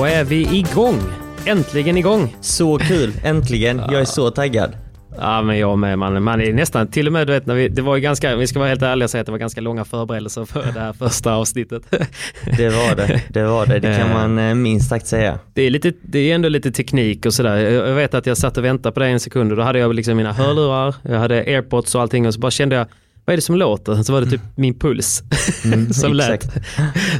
Då är vi igång. Äntligen igång. Så kul, äntligen. Jag är så taggad. Ja men jag med man, man är nästan till och med du vet när vi, det var ju ganska, vi ska vara helt ärliga och säga att det var ganska långa förberedelser för det här första avsnittet. Det var det, det var det. Det kan man eh, minst sagt säga. Det är, lite, det är ändå lite teknik och sådär. Jag vet att jag satt och väntade på det en sekund och då hade jag liksom mina hörlurar, jag hade airpods och allting och så bara kände jag vad är det som låter? Så var det typ min puls Mm, som lät.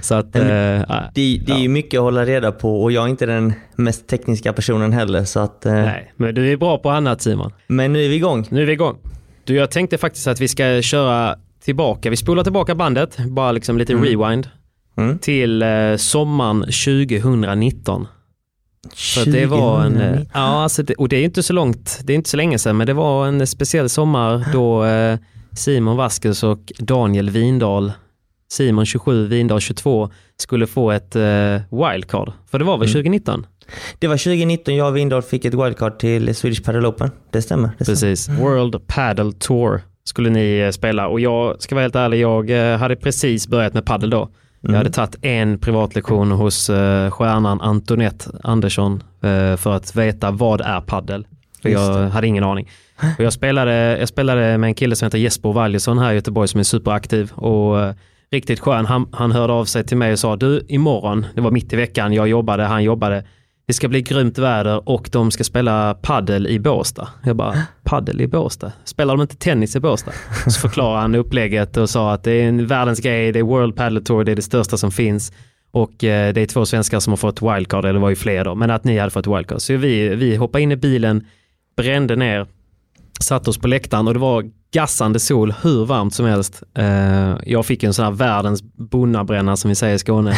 Så att, eh, Det, det är ju mycket att hålla reda på och jag är inte den mest tekniska personen heller så att... eh, nej, men du är bra på annat Simon. Men nu är vi igång. Nu är vi igång. Du, jag tänkte faktiskt att vi ska köra tillbaka. Vi spolar tillbaka bandet, bara liksom lite rewind. Mm. Till eh, sommaren 2019. För att det var en, eh, 2019. ja, alltså det, och det är inte så långt, det är inte så länge sedan, men det var en speciell sommar då eh, Simon Vasquez och Daniel Windahl, Simon 27, Windahl 22, skulle få ett eh, wildcard. För det var väl Mm. 2019? Det var 2019 jag och Windahl fick ett wildcard till Swedish Padel Open. Det stämmer. Det stämmer. Precis. World Paddle Tour skulle ni eh, spela och jag ska vara helt ärlig, jag eh, hade precis börjat med paddel då. Jag hade tagit en privatlektion hos eh, stjärnan Antonette Andersson eh, för att veta vad är paddel. Jag hade ingen aning. Och jag, spelade, jag spelade med en kille som heter Jesper Valjesson här i Göteborg som är superaktiv och eh, riktigt skön. Han, han hörde av sig till mig och sa du imorgon, det var mitt i veckan, jag jobbade, han jobbade. Det ska bli grymt väder och de ska spela paddel i Båstad. Jag bara, paddel i Båstad? Spelar de inte tennis i Båstad? Så förklarade han upplägget och sa att det är en världens grej, det är World Paddle Tour, det är det största som finns. Och eh, det är två svenskar som har fått wildcard, eller det var ju fler då, men att ni hade fått wildcard. Så vi, vi hoppade in i bilen, brände ner, satte oss på läktaren och det var gassande sol, hur varmt som helst. Eh, jag fick en sån här världens bonnabränna som vi säger i Skåne.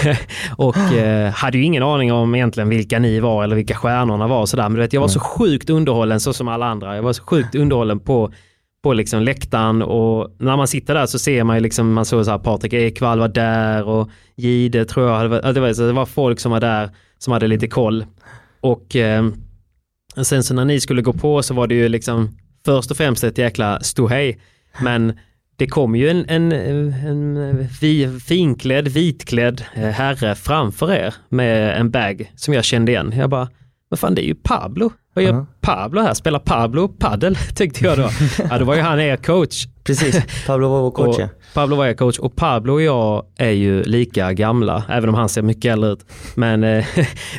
och eh, hade ju ingen aning om egentligen vilka ni var eller vilka stjärnorna var och sådär. Men du vet, jag var så sjukt underhållen så som alla andra. Jag var så sjukt underhållen på på liksom läktaren och när man sitter där så ser man ju liksom, man såg så här Patrik Ekwall var där och Gide tror jag, det var, det var folk som var där som hade lite koll. Och eh, sen så när ni skulle gå på så var det ju liksom först och främst ett jäkla ståhej. Men det kom ju en, en, en finklädd, vitklädd eh, herre framför er med en bag som jag kände igen. Jag bara, vad fan det är ju Pablo. Vad gör Ja. Pablo här? Spelar Pablo paddel? Tänkte jag då. Ja, då var ju han er coach. Precis, Pablo var vår coach Och ja. Pablo var er coach och Pablo och jag är ju lika gamla, även om han ser mycket äldre ut. Men eh,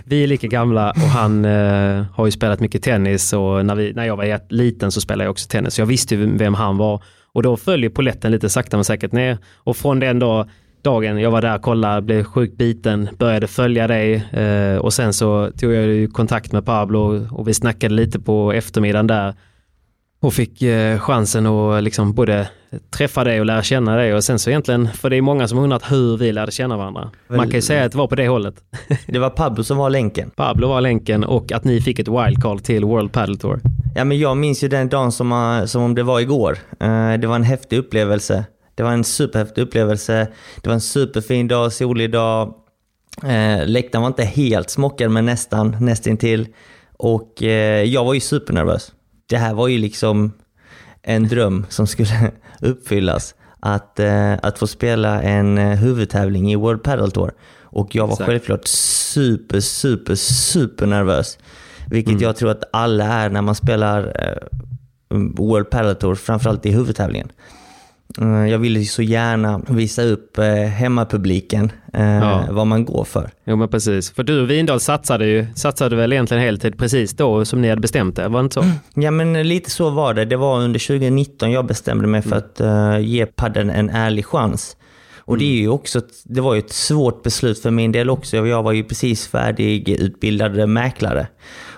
vi är lika gamla och han eh, har ju spelat mycket tennis och när, vi, när jag var liten så spelade jag också tennis. Så jag visste ju vem han var och då följer poletten lite sakta men säkert ner. Och från den då, dagen jag var där, kollade, blev sjukt biten, började följa dig eh, och sen så tog jag kontakt med Pablo och vi snackade lite på eftermiddagen där och fick eh, chansen att liksom både träffa dig och lära känna dig och sen så egentligen, för det är många som undrat hur vi lärde känna varandra. Man kan ju säga att det var på det hållet. Det var Pablo som var länken. Pablo var länken och att ni fick ett wildcard till World Padel Tour. Ja, men jag minns ju den dagen som, uh, som om det var igår. Uh, det var en häftig upplevelse. Det var en superhäftig upplevelse. Det var en superfin dag, solig dag. Uh, läktaren var inte helt smockad, men nästan, nästintill. Och uh, jag var ju supernervös. Det här var ju liksom en dröm som skulle uppfyllas. Att, uh, att få spela en huvudtävling i World Padel Tour. Och jag var Exakt. självklart super, super, super nervös. Vilket mm. jag tror att alla är när man spelar uh, World Padel Tour, framförallt i huvudtävlingen. Uh, jag ville så gärna visa upp uh, hemmapubliken ja. vad man går för. Jo men precis. För du och Vindal satsade ju, satsade väl egentligen heltid precis då som ni hade bestämt det, var det inte så? Ja men lite så var det. Det var under 2019 jag bestämde mig för mm. att ge padden en ärlig chans. Och det, är ju också, det var ju ett svårt beslut för min del också. Jag var ju precis färdigutbildad mäklare.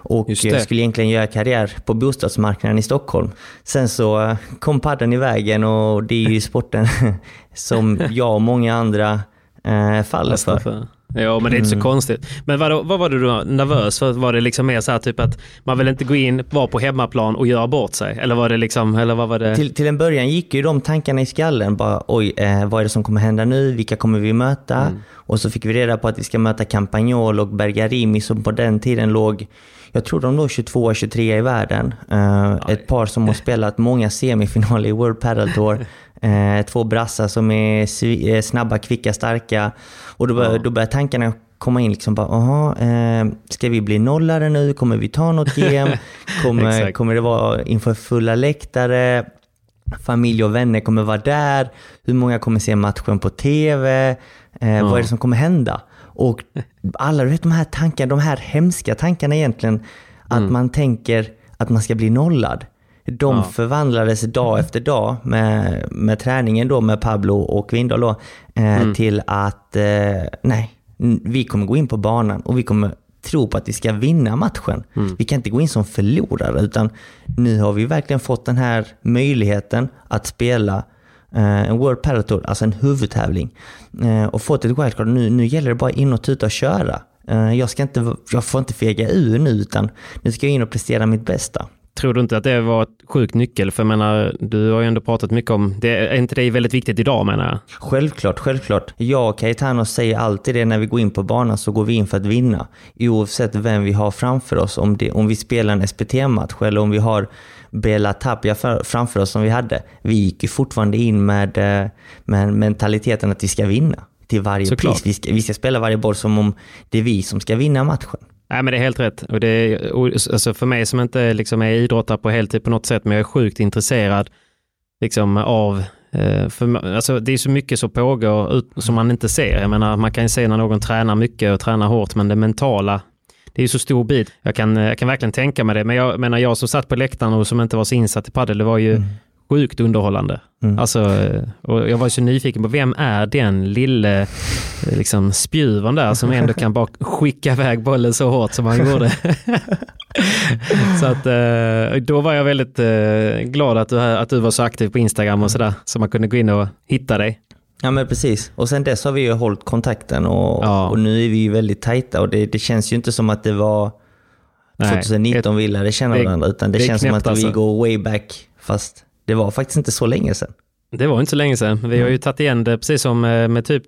Och skulle egentligen göra karriär på bostadsmarknaden i Stockholm. Sen så kom padden i vägen och det är ju sporten som jag och många andra eh, faller för. Ja, men det är inte så mm. konstigt. Men vad, vad var du då nervös för? Var det liksom mer så här typ att man vill inte gå in, vara på hemmaplan och göra bort sig? Eller var det liksom, eller vad var det? Till, till en början gick ju de tankarna i skallen. Bara oj, eh, vad är det som kommer hända nu? Vilka kommer vi möta? Mm. Och så fick vi reda på att vi ska möta Campagnol och Bergarimi som på den tiden låg jag tror de låg 22-23 i världen. Uh, ett par som har spelat många semifinaler i World Padel Tour. Uh, två brassar som är snabba, kvicka, starka. Och då, bör, ja. då börjar tankarna komma in. Liksom bara, aha, eh, ska vi bli nollare nu? Kommer vi ta något GM? Kommer, kommer det vara inför fulla läktare? Familj och vänner kommer vara där. Hur många kommer se matchen på TV? Eh, ja. Vad är det som kommer hända? Och alla du vet, de här tankarna, de här hemska tankarna egentligen, att mm. man tänker att man ska bli nollad. De ja. förvandlades dag efter dag med, med träningen då med Pablo och Windahl då, eh, mm. till att eh, nej, vi kommer gå in på banan och vi kommer tro på att vi ska vinna matchen. Mm. Vi kan inte gå in som förlorare utan nu har vi verkligen fått den här möjligheten att spela eh, en World Padel Tour, alltså en huvudtävling. Eh, och fått ett wildcard. Nu, nu gäller det bara in och tuta och köra. Eh, jag, ska inte, jag får inte fega ur nu utan nu ska jag in och prestera mitt bästa. Tror du inte att det var ett sjukt nyckel? För jag menar, du har ju ändå pratat mycket om, det, är inte det väldigt viktigt idag menar jag? Självklart, självklart. Jag och Cayetano säger alltid det när vi går in på banan så går vi in för att vinna. Oavsett vem vi har framför oss. Om, det, om vi spelar en SPT-match eller om vi har Bela Tapia framför oss som vi hade. Vi gick ju fortfarande in med, eh, med mentaliteten att vi ska vinna till varje Såklart. pris. Vi ska, vi ska spela varje boll som om det är vi som ska vinna matchen. Nej, men det är helt rätt. Och det och, alltså för mig som inte liksom är idrottare på heltid på något sätt, men jag är sjukt intresserad liksom, av eh, för, alltså, det är så mycket som pågår ut, som man inte ser. Jag menar, man kan ju se när någon tränar mycket och tränar hårt, men det mentala, det är så stor bit. Jag kan, eh, jag kan verkligen tänka mig det. Men jag menar, jag som satt på läktaren och som inte var så insatt i padel, det var ju mm sjukt underhållande. Mm. Alltså, och jag var så nyfiken på vem är den lille liksom, spjuven där som ändå kan bara skicka iväg bollen så hårt som han gjorde. så att, eh, då var jag väldigt eh, glad att du, att du var så aktiv på Instagram och sådär, så man kunde gå in och hitta dig. Ja men precis. Och sen dess har vi ju hållit kontakten och, ja. och nu är vi ju väldigt tajta och det, det känns ju inte som att det var 2019 vi lärde känna varandra, utan det, det känns som att alltså. vi går way back, fast det var faktiskt inte så länge sedan. Det var inte så länge sedan. Vi har ju tagit igen det precis som eh, med typ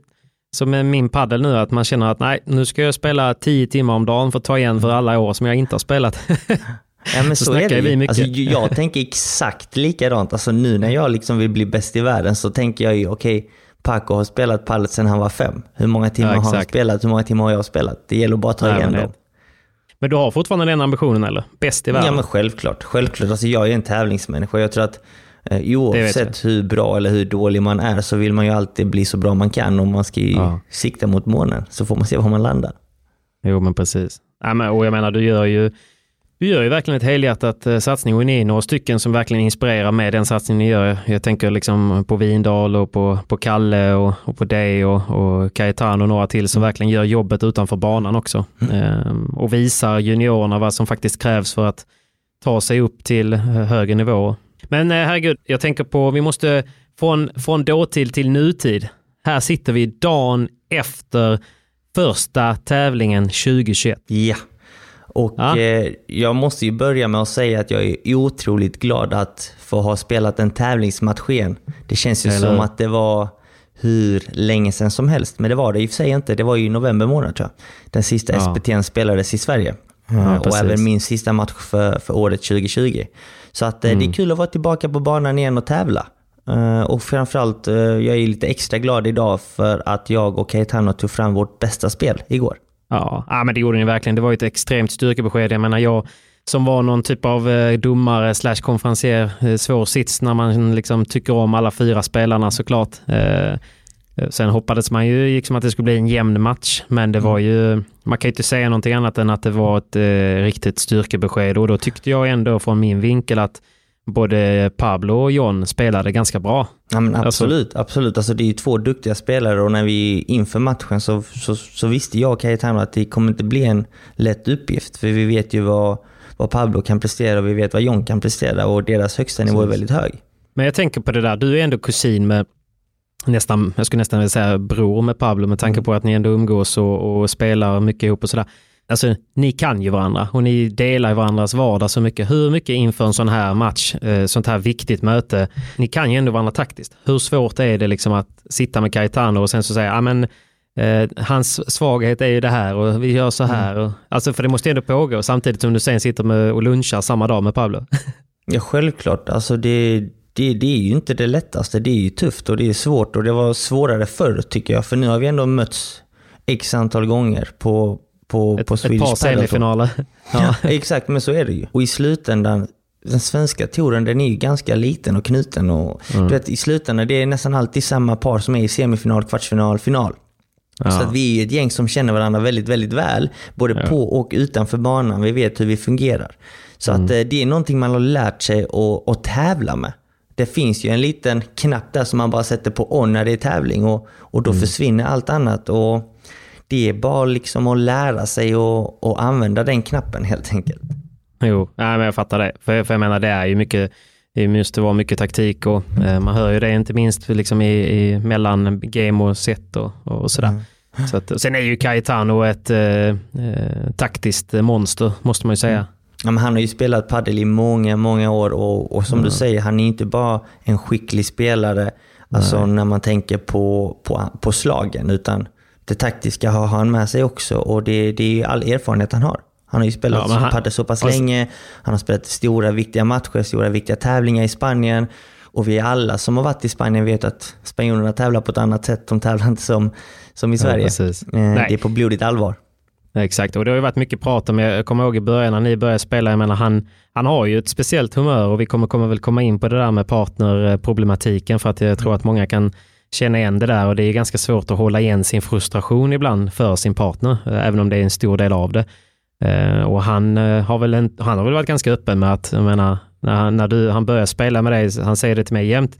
som med min paddel nu, att man känner att nej, nu ska jag spela tio timmar om dagen för att ta igen för alla år som jag inte har spelat. Ja men så, så är det vi mycket. Alltså, jag tänker exakt likadant. Alltså nu när jag liksom vill bli bäst i världen så tänker jag ju okej, okay, Paco har spelat padel sedan han var fem. Hur många timmar ja, har han spelat? Hur många timmar har jag spelat? Det gäller bara att ta nej, igen dem. Men du har fortfarande den ambitionen eller? Bäst i världen? Ja men självklart. Självklart. Alltså, jag är en tävlingsmänniska. Jag tror att Eh, oavsett hur bra eller hur dålig man är så vill man ju alltid bli så bra man kan och man ska ju ja. sikta mot månen. Så får man se var man landar. Jo, men precis. Ja, men, och jag menar, du gör ju du gör ju verkligen ett helhjärtat eh, satsning och ni är några stycken som verkligen inspirerar med den satsning ni gör. Jag tänker liksom på Vindal och på, på Kalle och, och på dig och, och Cayetano och några till som verkligen gör jobbet utanför banan också. Mm. Ehm, och visar juniorerna vad som faktiskt krävs för att ta sig upp till högre nivåer. Men eh, herregud, jag tänker på, vi måste från, från dåtid till nutid. Här sitter vi dagen efter första tävlingen 2021. Ja. Och Ja. eh, jag måste ju börja med att säga att jag är otroligt glad att få ha spelat en tävlingsmatch igen. Det känns ju Eller som att det var hur länge sedan som helst, men det var det i och för sig inte. Det var ju i november månad tror jag. Den sista Ja. SPT'n spelades i Sverige. Ja, Eh, och även min sista match för, för året 2020. Så att, eh, det Mm. är kul att vara tillbaka på banan igen och tävla. Eh, och framförallt, uh, jag är lite extra glad idag för att jag och Caetano tog fram vårt bästa spel igår. Ja, ja, men det gjorde ni verkligen. Det var ju ett extremt styrkebesked. Jag menar, jag som var någon typ av domare slash konferencier, svår sits när man liksom tycker om alla fyra spelarna såklart. Eh, sen hoppades man ju liksom att det skulle bli en jämn match, men det var ju, man kan ju inte säga någonting annat än att det var ett eh, riktigt styrkebesked och då tyckte jag ändå från min vinkel att både Pablo och John spelade ganska bra. Ja, men Alltså- absolut, absolut. Alltså, det är ju två duktiga spelare och när vi inför matchen så, så, så visste jag och Cayetano att det kommer inte bli en lätt uppgift. För vi vet ju vad, vad Pablo kan prestera och vi vet vad John kan prestera och deras högsta nivå är väldigt hög. Men jag tänker på det där, du är ändå kusin med nästan, jag skulle nästan vilja säga bror med Pablo med tanke på att ni ändå umgås och, och spelar mycket ihop och sådär. Alltså, ni kan ju varandra och ni delar varandras vardag så mycket. Hur mycket inför en sån här match, eh, sånt här viktigt möte, ni kan ju ändå varandra taktiskt. Hur svårt är det liksom att sitta med Caetano och sen så säga, ja men eh, hans svaghet är ju det här och vi gör så här. Och, alltså för det måste ju ändå pågå samtidigt som du sen sitter med och lunchar samma dag med Pablo. Ja, självklart. Alltså det, det, det är ju inte det lättaste. Det är ju tufft och det är svårt och det var svårare förr tycker jag. För nu har vi ändå mötts x antal gånger på, på, Ett, på ett Swedish par Padel Tour. semifinaler. Ja, exakt, men så är det ju. Och i slutändan, den svenska touren den är ju ganska liten och knuten. Och, Mm. du vet, I slutändan det är nästan alltid samma par som är i semifinal, kvartsfinal, final. Ja. Så att vi är ett gäng som känner varandra väldigt, väldigt väl. Både Ja. på och utanför banan. Vi vet hur vi fungerar. Så Mm. att eh, det är någonting man har lärt sig att, att tävla med. Det finns ju en liten knapp där som man bara sätter på on när det är tävling och, och Mm. då försvinner allt annat. Och det är bara liksom att lära sig och, och använda den knappen helt enkelt. Jo, nej, men jag fattar det. För, för jag menar, det är ju mycket, det måste vara mycket taktik och eh, man hör ju det inte minst liksom i, i mellan game och set och, och sådär. Så att, sen är ju Caetano ett eh, eh, taktiskt monster, måste man ju säga. Men han har ju spelat padel i många, många år och, och som du säger, han är inte bara en skicklig spelare alltså när man tänker på, på, på slagen, utan det taktiska har han med sig också och det, det är all erfarenhet han har. Han har ju spelat Ja, han- padel så pass länge, han har spelat stora viktiga matcher, stora viktiga tävlingar i Spanien och vi alla som har varit i Spanien vet att spanjorerna tävlar på ett annat sätt. De tävlar inte som, som i Sverige. precis. Eh, det är på blodigt allvar. Exakt, och det har ju varit mycket prat om, jag kommer ihåg i början när ni började spela, jag menar han, han har ju ett speciellt humör och vi kommer, kommer väl komma in på det där med partnerproblematiken för att jag tror att många kan känna igen det där och det är ganska svårt att hålla igen sin frustration ibland för sin partner, eh, även om det är en stor del av det. Eh, Och han eh, har väl, en, han har väl varit ganska öppen med att, jag menar, när, han, när du, han börjar spela med dig, han säger det till mig jämt,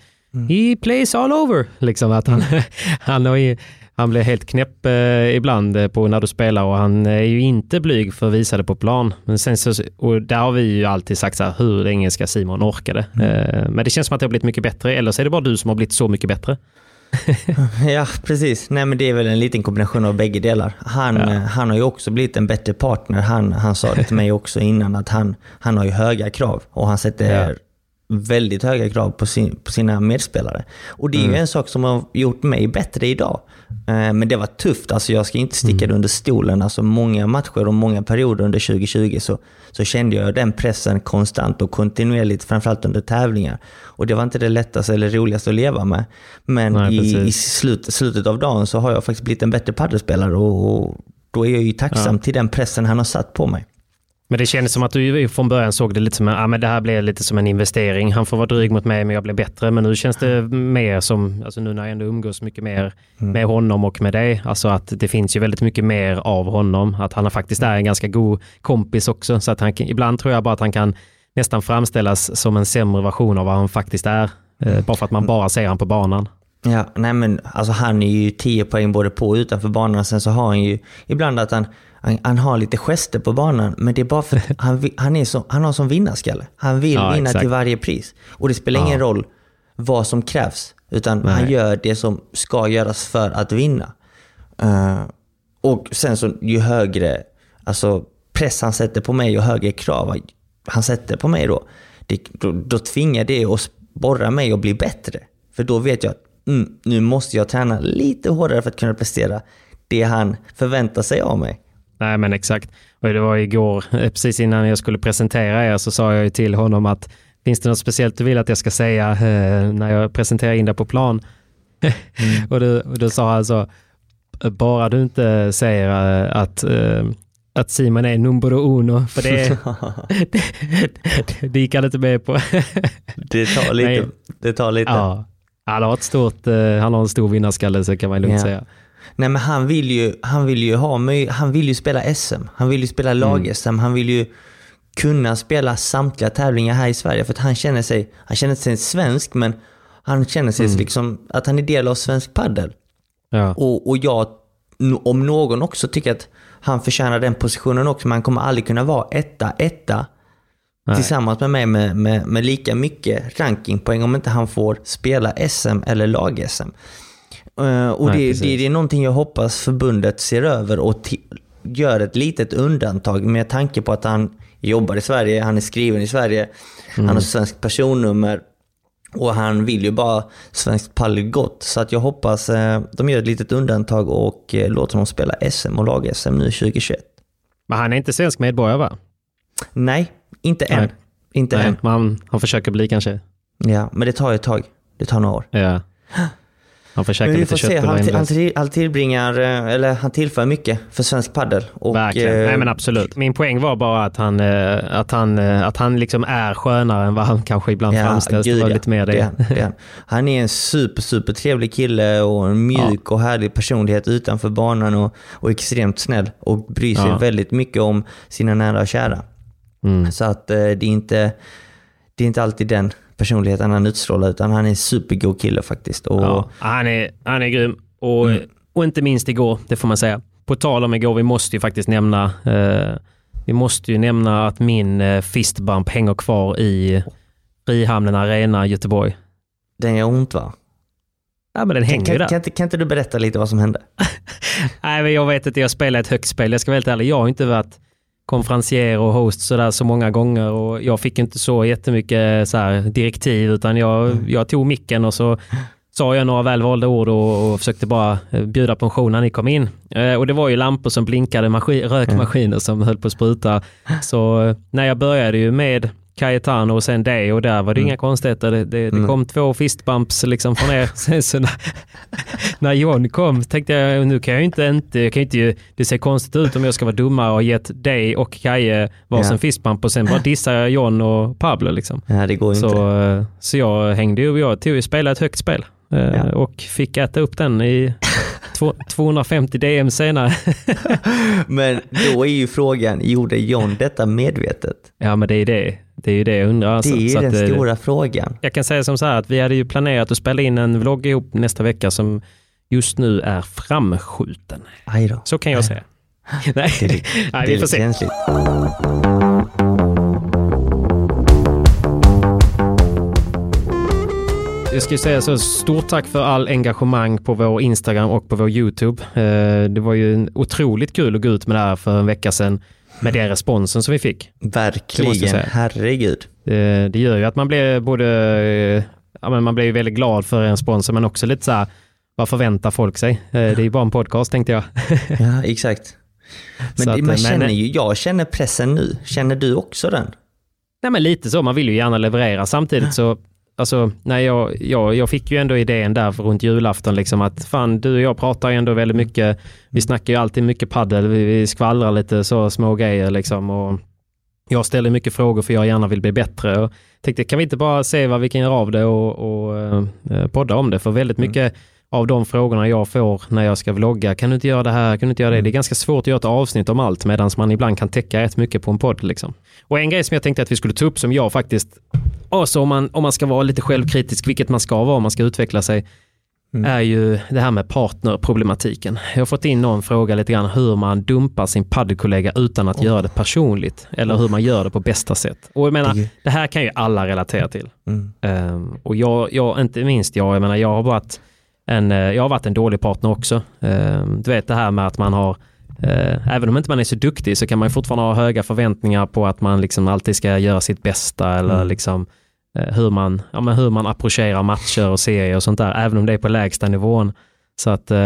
he plays all over, liksom att han, han har ju, han blir helt knäpp eh, ibland eh, på när du spelar och han är ju inte blyg för att visa det på plan. Men sen så, och där har vi ju alltid sagt så här, hur länge ska Simon orka det? Eh, men det känns som att det har blivit mycket bättre, eller så är det bara du som har blivit så mycket bättre. Ja, precis. Nej, men det är väl en liten kombination av bägge delar. Han, Ja. eh, han har ju också blivit en bättre partner. Han, han sa det till mig också innan att han, han har ju höga krav och han sätter Ja. väldigt höga krav på, sin, på sina medspelare. Och det är ju en sak som har gjort mig bättre idag. Eh, Men det var tufft. Alltså jag ska inte sticka det under stolen. Alltså många matcher och många perioder under 2020 så, så kände jag den pressen konstant och kontinuerligt, framförallt under tävlingar. Och det var inte det lättaste eller roligaste att leva med. Men Nej, i, i slut, slutet av dagen så har jag faktiskt blivit en bättre paddelspelare och, och då är jag ju tacksam till den pressen han har satt på mig. Men det kändes som att du från början såg det lite som, ah, men det här blev lite som en investering. Han får vara dryg mot mig men jag blir bättre. Men nu känns det mer som, alltså nu när jag ändå umgås mycket mer med honom och med dig, alltså att det finns ju väldigt mycket mer av honom. Att han faktiskt är en ganska god kompis också. Så att han, ibland tror jag bara att han kan nästan framställas som en sämre version av vad han faktiskt är. Eh, bara för att man bara ser han på banan. Ja, nej men alltså han är ju 10 poäng både på och utanför banan. Sen så har han ju ibland att han, han, han har lite gester på banan, men det är bara för att han, han, är så, han har som vinnarskalle. Han vill Ja, vinna exakt. till varje pris. Och det spelar Ja. ingen roll vad som krävs. Utan Nej. han gör det som ska göras för att vinna. Eh, och sen så ju högre alltså, press han sätter på mig och högre krav han sätter på mig då, det, då, då tvingar det att sporra mig att bli bättre. För då vet jag att mm, nu måste jag träna lite hårdare för att kunna prestera det han förväntar sig av mig. Nej men exakt. Och det var igår, precis innan jag skulle presentera er, så sa jag ju till honom att finns det något speciellt du vill att jag ska säga eh, när jag presenterar in det på plan? Mm. och, då, och då sa han så, bara du inte säger eh, att, eh, att Simon är numero uno, för det, det, det gick han inte med på. det tar lite. Nej. Det tar lite. ja. Han har, ett stort, eh, han har en stor vinnarskalle så kan man lugnt Ja. säga. Nej men han vill ju, han vill ju ha han vill ju spela SM. Han vill ju spela lag-SM. Han vill ju kunna spela samtliga tävlingar här i Sverige. För att han känner sig, han känner sig svensk men han känner sig liksom att han är del av svensk paddel. Ja. Och, och jag, om någon också tycker att han förtjänar den positionen också, men han kommer aldrig kunna vara etta, etta Nej. tillsammans med mig med, med, med lika mycket rankingpoäng om inte han får spela SM eller lag-SM. Eh, och Nej, det, precis. det, är någonting jag hoppas förbundet ser över och gör ett litet undantag med tanke på att han jobbar i Sverige, han är skriven i Sverige, han Mm. har svenskt personnummer och han vill ju bara svensk padel gott. Så att jag hoppas eh, de gör ett litet undantag och eh, låter honom spela SM och lag-SM nu 2021. Men han är inte svensk medborgare va? Nej, inte än. Nej. Inte Nej, än. men han, han försöker bli kanske. Ja, men det tar ett tag. Det tar några år. Ja. Han får käka lite köttbullar Han, han, till, han tillbringar, eh, eller han tillför mycket för svensk padel. Och, Verkligen. eh, Nej men absolut. Min poäng var bara att han, eh, att han, eh, att han liksom är skönare än vad han kanske ibland framställs. Det gud, var ja. lite mer det. det är han. är en super, super trevlig kille och en mjuk och härlig personlighet utanför banan och, och extremt snäll och bryr sig Ja. väldigt mycket om sina nära och kära. Mm. Så att det är inte det är inte alltid den personligheten han utstrålar utan han är en supergod kille faktiskt. Och, Ja, han, är, han är grym. Och, Mm. och inte minst igår, det får man säga. På tal om igår, vi måste ju faktiskt nämna eh, vi måste ju nämna att min eh, fistbump hänger kvar i Frihamnen Arena Göteborg. Den gör ont va? Ja men den hänger Kan, ju kan, där. kan, inte, kan inte du berätta lite vad som hände? Nej, men jag vet inte, jag spelar ett högt spel. Jag ska vara helt ärlig, jag har inte varit konferencier och host sådär så många gånger och jag fick inte så jättemycket så här, direktiv utan jag, jag tog micken och så sa jag några välvalda ord och, och försökte bara eh, bjuda på en show när ni kom in. Eh, och det var ju lampor som blinkade, maskin, rökmaskiner som höll på att spruta. Så eh, när jag började ju med Cayetano och sen det och där var det inga konstigheter. Det, det, det kom två fistbumps liksom från er. Sen så när, när John kom tänkte jag nu kan jag inte, inte, jag kan ju inte det ser konstigt ut om jag ska vara dummare och gett dig och Kaje varsin Ja. fistbump och sen bara dissar jag John och Pablo liksom. Ja, det går ju inte. Så, eh, så jag hängde ju, jag tog ju spela ett högt spel eh, Ja. och fick äta upp den i två- 250 DM senare. Men då är ju frågan, gjorde John detta medvetet? ja men det är det. Det är ju det jag undrar. Alltså. Det är ju Så att, den eh, stora frågan. Jag kan säga som så här att vi hade ju planerat att spela in en vlogg ihop nästa vecka som just nu är framskjuten. Aj. Så kan jag säga. Nej, Det Nej det är vi får se. känsligt. Jag ska säga så, stort tack för all engagemang på vår Instagram och på vår YouTube. Eh, Det var ju otroligt kul att gå ut med det här för en vecka sedan med den responsen som vi fick. Verkligen, herregud. Det, det gör ju att man blir både, eh, ja men man blir ju väldigt glad för en sponsor men också lite så här, vad förväntar folk sig? Eh, Det är ju bara en podcast tänkte jag. Ja, exakt. Men, att, man men- känner ju, jag känner pressen nu. Känner du också den? Nej men lite så, man vill ju gärna leverera. Samtidigt så, alltså, nej, jag, jag, jag fick ju ändå idén där runt julafton liksom att fan du och jag pratar ju ändå väldigt mycket, vi snackar ju alltid mycket paddel, vi, vi skvallrar lite så små grejer liksom och jag ställer mycket frågor för jag gärna vill bli bättre. Och tänkte kan vi inte bara se vad vi kan göra av det och, och eh, podda om det? För väldigt mycket av de frågorna jag får när jag ska vlogga, kan du inte göra det här, kan du inte göra det? Det är ganska svårt att göra ett avsnitt om allt medan man ibland kan täcka rätt mycket på en podd. Liksom. Och en grej som jag tänkte att vi skulle ta upp som jag faktiskt, alltså om man, om man ska vara lite självkritisk, vilket man ska vara om man ska utveckla sig. är ju det här med partnerproblematiken. Jag har fått in någon fråga lite grann hur man dumpar sin paddelkollega utan att göra det personligt. Eller hur man gör det på bästa sätt. Och jag menar, Det det här kan ju alla relatera till. Mm. Ehm, och jag, jag, inte minst jag, jag menar jag har varit en, eh, jag har varit en dålig partner också. Ehm, du vet det här med att man har eh, Även om inte man är så duktig så kan man fortfarande ha höga förväntningar på att man liksom alltid ska göra sitt bästa eller Mm. liksom eh, hur man, ja, men hur man approcherar matcher och serier och sånt där, även om det är på lägsta nivån. Så att eh,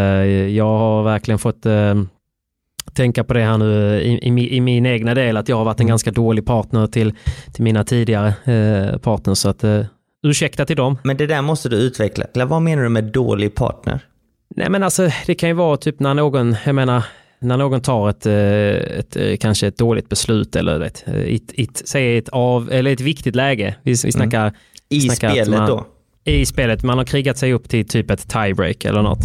jag har verkligen fått eh, tänka på det här nu i, i, i min egna del, att jag har varit en ganska dålig partner till, till mina tidigare eh, partners. Så att ursäkta till dem. Men det där måste du utveckla. Vad menar du med dålig partner? Nej men alltså det kan ju vara typ när någon, jag menar, när någon tar ett, eh, ett eh, kanske ett dåligt beslut eller ett, ett, ett, säg ett, av, eller ett viktigt läge. Vi, vi snackar I snackar spelet man- då? i spelet, man har krigat sig upp till typ ett tiebreak eller något.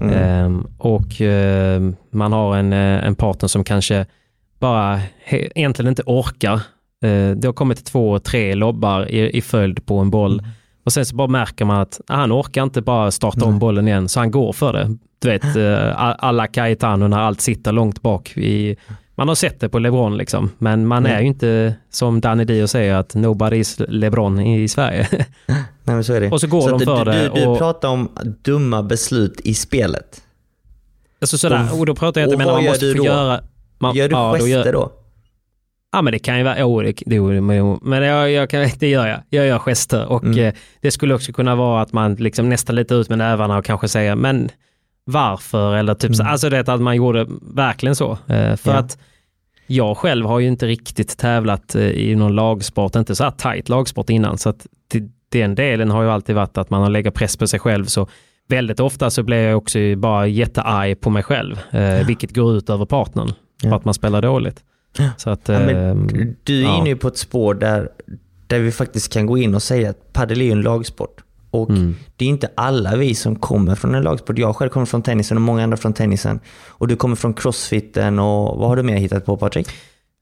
Mm. Ehm, och ehm, man har en, eh, en partner som kanske bara he, egentligen inte orkar. Eh, det har kommit två, tre lobbar i, i följd på en boll. Och sen så bara märker man att ah, han orkar inte bara starta om bollen igen, så han går för det. Du vet, eh, alla Cayetano när allt sitter långt bak. I, man har sett det på LeBron liksom, men man är ju inte som Danny Dio säger att nobody's LeBron i Sverige. Nej men så är det. Och så går de att för du, det Du, du och- pratar om dumma beslut i spelet. Alltså sådär, Och- och då pratar jag inte men vad man gör måste få då? göra... Man, Gör du ja, då gester då? Ja men det kan ju vara, jo, det, det, men- jag, jag kan, det gör jag. Jag gör gester och Mm. eh, det skulle också kunna vara att man liksom nästan lite ut med nävarna och kanske säga men varför eller typ så, alltså det att man gjorde verkligen så. Eh, för Mm. Ja. att jag själv har ju inte riktigt tävlat eh, i någon lagsport, inte så här tajt lagsport innan så att det, den delen har ju alltid varit att man har lägger press på sig själv så väldigt ofta så blir jag också bara jättearg på mig själv, eh, vilket går ut över partnern för Ja. att man spelar dåligt. Så att, Ja, men ehm, du är ja. inne på ett spår där, där vi faktiskt kan gå in och säga att padel är en lagsport. Och Mm. det är inte alla vi som kommer från en lagsport. Jag själv kommer från tennisen och många andra från tennisen. Och du kommer från crossfiten och vad har du mer hittat på Patrik?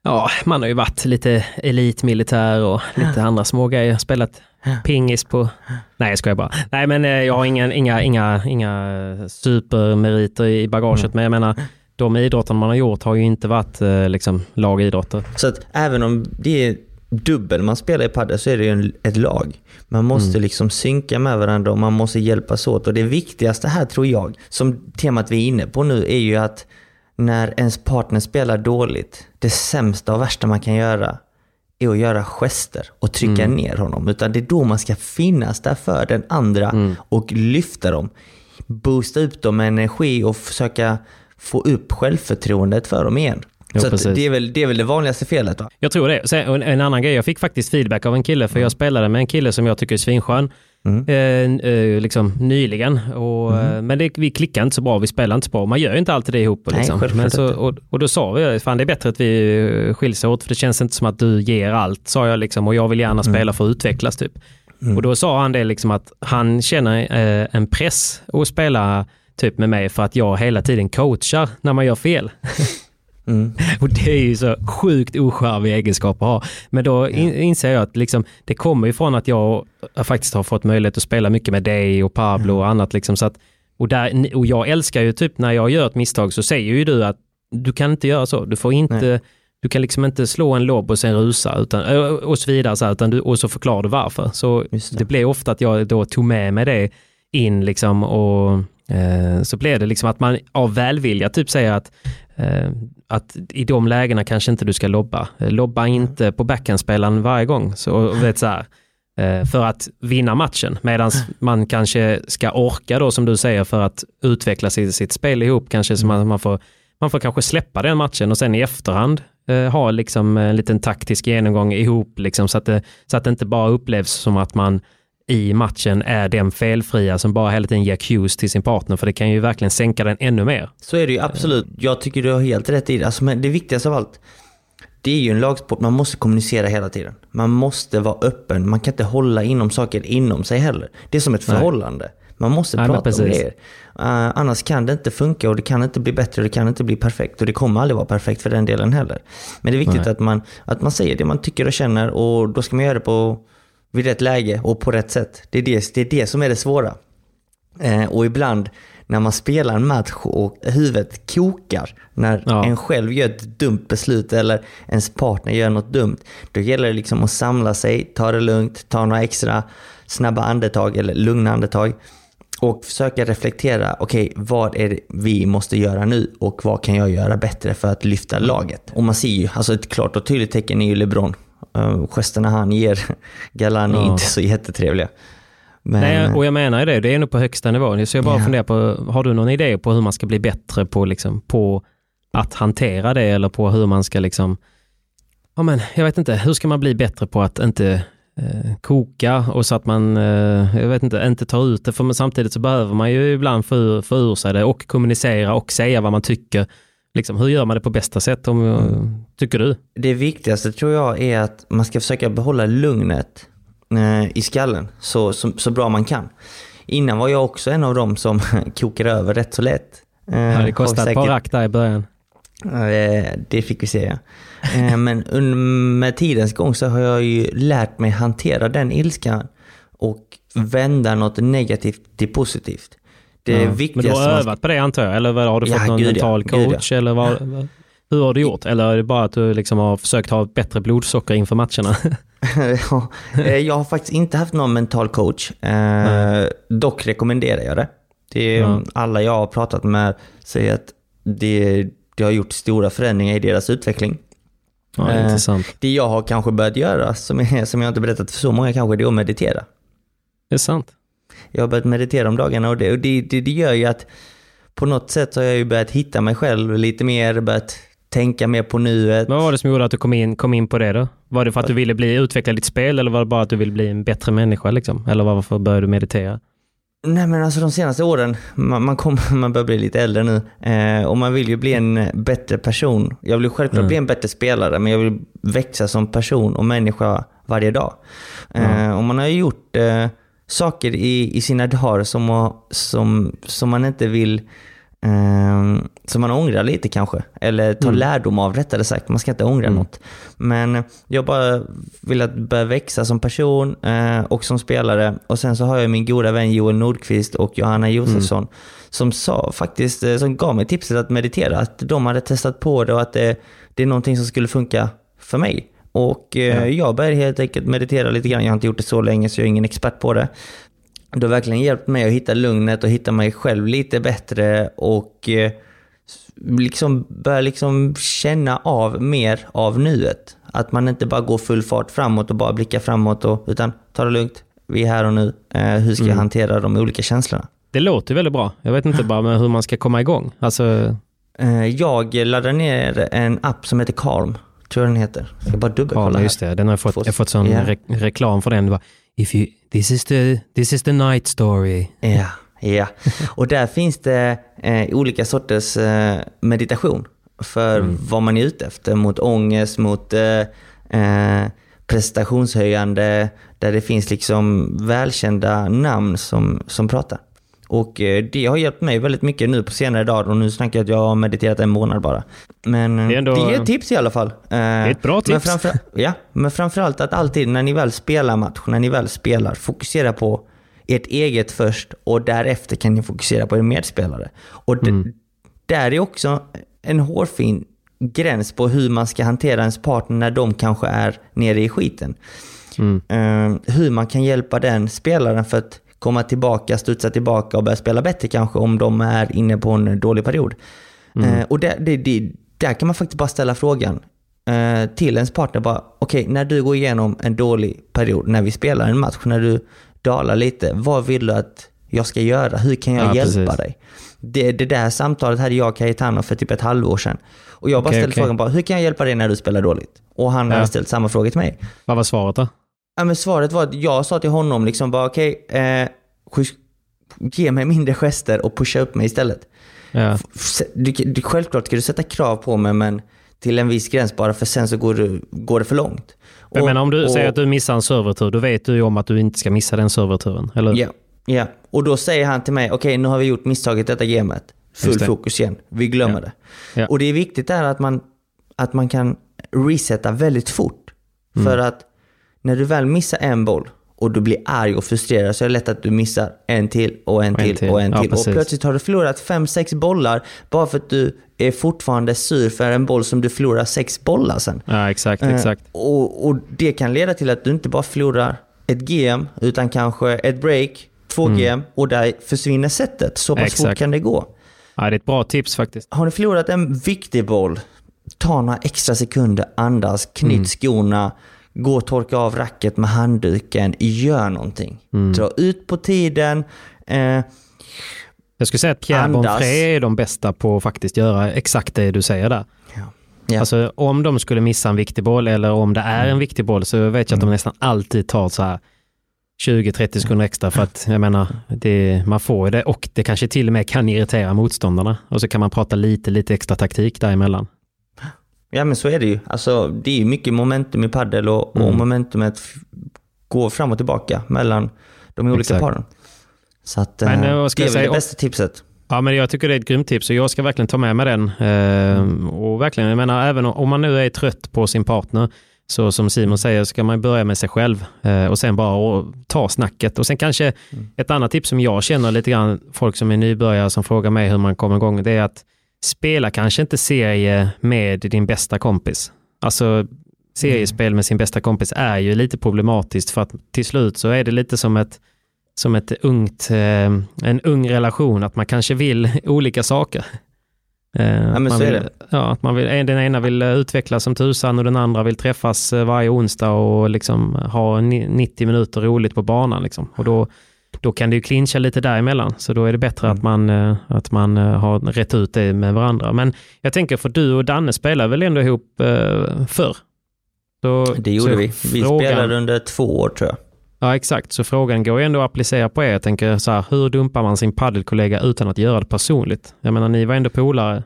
Ja, man har ju varit lite elitmilitär och lite andra små grejer. Spelat pingis på... Nej, jag skojar bara. Nej, men eh, jag har ingen, inga, inga, inga supermeriter i bagaget. Men jag menar, de idrotterna man har gjort har ju inte varit eh, liksom, lagidrotter. Så att även om det är dubbel man spelar i padel så är det ju en, ett lag. Man måste liksom synka med varandra och man måste hjälpas åt. Och det viktigaste här tror jag, som temat vi är inne på nu, är ju att när ens partner spelar dåligt, det sämsta och värsta man kan göra är att göra gester och trycka ner honom. Utan det är då man ska finnas där för den andra och lyfta dem. Boosta upp dem med energi och försöka få upp självförtroendet för dem igen. Ja, så det, är väl, det är väl det vanligaste felet va? Jag tror det. Sen, en, annan grej, jag fick faktiskt feedback av en kille, för jag spelade med en kille som jag tycker är svinskön. Mm. Eh, eh, liksom nyligen. Och, eh, Men det, vi klickar inte så bra, vi spelar inte så bra. Man gör inte alltid det ihop. Nej, Liksom. självklart men så, och, och då sa vi, fan det är bättre att vi eh, skiljs åt, för det känns inte som att du ger allt, sa jag liksom. Och jag vill gärna spela för att utvecklas typ. Och då sa han det liksom att han känner eh, en press att spela typ med mig för att jag hela tiden coachar när man gör fel. Mm. Och det är ju så sjukt ocharmig egenskap att ha. Men då in, inser jag att liksom, det kommer ifrån att jag faktiskt har fått möjlighet att spela mycket med dig och Pablo och annat. Liksom, så att, och, där, och jag älskar ju typ när jag gör ett misstag så säger ju du att du kan inte göra så. Du får inte, du kan liksom inte slå en lobb och sen rusa utan, och så vidare. Så här, utan du, och så förklarar du varför. Så Just det. det. blev ofta att jag då tog med mig det in liksom och så blev det liksom att man av välvilja typ säger att eh, att i de lägena kanske inte du ska lobba. Eh, Lobba inte på backhandspelaren varje gång. Så, vet, så här, eh, för att vinna matchen. Medan man kanske ska orka då som du säger för att utveckla sitt, sitt spel ihop. Kanske så man, man, får, man får kanske släppa den matchen och sen i efterhand eh, ha liksom en liten taktisk genomgång ihop. Liksom, så, att det, så att det inte bara upplevs som att man i matchen är den felfria som bara hela tiden ger cues till sin partner. För det kan ju verkligen sänka den ännu mer. Så är det ju absolut. Jag tycker du har helt rätt i det. Alltså, men det viktigaste av allt, det är ju en lagsport. Man måste kommunicera hela tiden. Man måste vara öppen. Man kan inte hålla inom saker inom sig heller. Det är som ett förhållande. Man måste Nej, prata om grejer. Uh, annars kan det inte funka och det kan inte bli bättre och det kan inte bli perfekt. Och det kommer aldrig vara perfekt för den delen heller. Men det är viktigt att man, att man säger det man tycker och känner och då ska man göra det på, vid rätt läge och på rätt sätt. Det är det, det, är det som är det svåra. Eh, och ibland när man spelar en match och huvudet kokar när Ja. en själv gör ett dumt beslut eller ens partner gör något dumt. Då gäller det liksom att samla sig, ta det lugnt, ta några extra snabba andetag eller lugna andetag och försöka reflektera, okej vad är det vi måste göra nu och vad kan jag göra bättre för att lyfta laget? Och man ser ju, alltså ett klart och tydligt tecken är ju LeBron. Uh, gesterna han ger Galan är Ja. inte så jättetrevliga. Men, Nej, och jag menar ju det, det är nog på högsta nivå. Så jag bara Ja. funderar på, har du någon idé på hur man ska bli bättre på, liksom, på att hantera det eller på hur man ska liksom, ja men jag vet inte, hur ska man bli bättre på att inte eh, koka och så att man, eh, jag vet inte, inte tar ut det. För men samtidigt så behöver man ju ibland få ur, få ur sig det och kommunicera och säga vad man tycker. Liksom, hur gör man det på bästa sätt, om, Mm. Tycker du? Det viktigaste tror jag är att man ska försöka behålla lugnet eh, i skallen så, så, så bra man kan. Innan var jag också en av dem som kokade över rätt så lätt. Eh, Ja, det kostar ett par säkert- rack där i början. Eh, Det fick vi se ja. Men med tidens gång så har jag ju lärt mig hantera den ilskan och vända något negativt till positivt. Det Ja. Men du har övat på det antar jag? Eller har du Ja, fått någon gud ja. mental Gud ja. coach? Eller vad- hur har du gjort? Eller är det bara att du liksom har försökt ha bättre blodsocker inför matcherna? Ja, eh, jag har faktiskt inte haft någon mental coach. Eh, dock rekommenderar jag det. det är, Ja. Alla jag har pratat med säger att det, det har gjort stora förändringar i deras utveckling. Ja, Eh, intressant. Det jag har kanske börjat göra, som, är, som jag inte berättat för så många kanske, det är att meditera. Det är sant. Jag har börjat meditera om dagarna och det, och det, det, det gör ju att på något sätt har jag ju börjat hitta mig själv lite mer, börjat tänka mer på nuet. Vad var det som gjorde att du kom in, kom in på det då? Var det för att du ville bli, utveckla ditt spel eller var det bara att du ville bli en bättre människa? Liksom? Eller varför började du meditera? Nej men alltså de senaste åren, man, man, kom, man börjar bli lite äldre nu eh, och man vill ju bli en bättre person. Jag vill självklart Mm. bli en bättre spelare men jag vill växa som person och människa varje dag. Eh, och man har ju gjort eh, saker i, i sina dagar som, som, som man inte vill eh, som man ångrar lite kanske. Eller tar Mm. lärdom av rättare sagt. Man ska inte ångra Mm. något. Men jag bara vill att börja växa som person eh, och som spelare. Och sen så har jag min goda vän Joel Nordqvist och Johanna Josefsson som sa faktiskt, eh, som gav mig tipset att meditera. Att de hade testat på det och att det, det är någonting som skulle funka för mig. Och eh, jag började helt enkelt meditera lite grann. Jag har inte gjort det så länge så jag är ingen expert på det. Det har verkligen hjälpt mig att hitta lugnet och hitta mig själv lite bättre och eh, liksom börja liksom känna av mer av nuet. Att man inte bara går full fart framåt och bara blickar framåt och, utan ta det lugnt. Vi är här och nu. Eh, hur ska jag hantera de olika känslorna? Det låter väldigt bra. Jag vet inte bara hur man ska komma igång. Alltså, Eh, jag laddade ner en app som heter Calm. Tror jag den heter. Jag ska bara dubbelkolla ja, här. just det. Den har jag fått, jag har fått sån Ja. re reklam för den. If you, this, is the, this is the night story. Ja, ja. Och där finns det eh, olika sorters eh, meditation för vad man är ute efter. Mot ångest, mot eh, eh, prestationshöjande, där det finns liksom välkända namn som, som pratar. Och eh, det har hjälpt mig väldigt mycket nu på senare dagar och nu snackar jag att jag har mediterat en månad bara. Men eh, Det är ändå- det är ett tips i alla fall. det är ett bra Men tips. framför, ja, men framförallt att alltid när ni väl spelar match, när ni väl spelar, fokusera på ert eget först och därefter kan ni fokusera på er medspelare. Och Mm. där är också en hårfin gräns på hur man ska hantera ens partner när de kanske är nere i skiten. Mm. Eh, hur man kan hjälpa den spelaren för att komma tillbaka, studsa tillbaka och börja spela bättre kanske om de är inne på en dålig period. Eh, och där, det, det, där kan man faktiskt bara ställa frågan eh, till ens partner. bara Okej, när du går igenom en dålig period, när vi spelar en match, när du dalar lite, vad vill du att jag ska göra? Hur kan jag Ja, hjälpa precis. dig? Det, det där samtalet hade jag och Cayetano för typ ett halvår sedan. Och jag bara Okej, ställde okej. frågan bara, hur kan jag hjälpa dig när du spelar dåligt? Och han Ja. hade ställt samma fråga till mig. Vad var svaret då? Ja, men svaret var att jag sa till honom liksom bara okej, eh, skjuts- ge mig mindre gester och pusha upp mig istället. Ja. Du, du, självklart ska du sätta krav på mig men till en viss gräns bara för sen så går, du, går det för långt. Och- menar om du och- säger att du missar en servertur, då vet du ju om att du inte ska missa den serverturen. Eller? Ja, ja. Och då säger han till mig, okej nu har vi gjort misstaget detta gamet. Full det. fokus igen. Vi glömmer Ja. det. Och det är viktigt där att man, att man kan resetta väldigt fort. Mm. För att när du väl missar en boll och du blir arg och frustrerad så är det lätt att du missar en till och en, Och en till, till. och en Ja, till. och precis. plötsligt har du förlorat fem sex bollar bara för att du är fortfarande sur för en boll som du förlorar sex bollar sen. Ja, exakt, Eh, exakt. Och, och det kan leda till att du inte bara förlorar ett GM, utan kanske ett break, två GM och där försvinner setet. Så pass fort Mm. Exakt. kan det gå. Ja, det är ett bra tips faktiskt. Har ni förlorat en viktig boll, ta några extra sekunder, andas, knyt Mm. skorna, gå och torka av racket med handduken, gör någonting. Mm. Dra ut på tiden. Eh, Jag skulle säga att Pierre. Bonfré är de bästa på att faktiskt göra exakt det du säger där. ja. Alltså om de skulle missa en viktig boll eller om det är en viktig boll så vet jag att de nästan alltid tar så här 20-30 sekunder extra för att jag menar, det, man får det och det kanske till och med kan irritera motståndarna och så kan man prata lite, lite extra taktik däremellan. Ja, men så är det ju. Alltså, det är ju mycket momentum i paddel och, och Mm. momentumet f- går fram och tillbaka mellan de olika Exakt. paren. Så att, Men, eh, eh, det är jag väl det bästa tipset. Ja, men jag tycker det är ett grymt tips och jag ska verkligen ta med mig den. Eh, och verkligen, jag menar, även om man nu är trött på sin partner, så som Simon säger, ska man börja med sig själv eh, och sen bara ta snacket. Och sen kanske ett annat tips som jag känner lite grann, folk som är nybörjare som frågar mig hur man kommer igång, det är att spela kanske inte serie med din bästa kompis. Alltså seriespel med sin bästa kompis är ju lite problematiskt för att till slut så är det lite som ett som ett ungt, eh, en ung relation, att man kanske vill olika saker. Eh, men man så är vill, det. Ja, att man vill, den ena vill eh, utvecklas som tusan och den andra vill träffas varje onsdag och liksom ha ni- 90 minuter roligt på banan. Liksom. Och då, då kan det ju clincha lite däremellan, så då är det bättre Mm. att man, eh, att man eh, har rätt ut det med varandra. Men jag tänker, för du och Danne spelar väl ändå ihop eh, förr? Så, Det gjorde vi. Vi frågan- spelade under två år tror jag. Ja, exakt. Så frågan går ju ändå att applicera på er. Jag tänker så här, hur dumpar man sin paddelkollega utan att göra det personligt? Jag menar, ni var ändå polare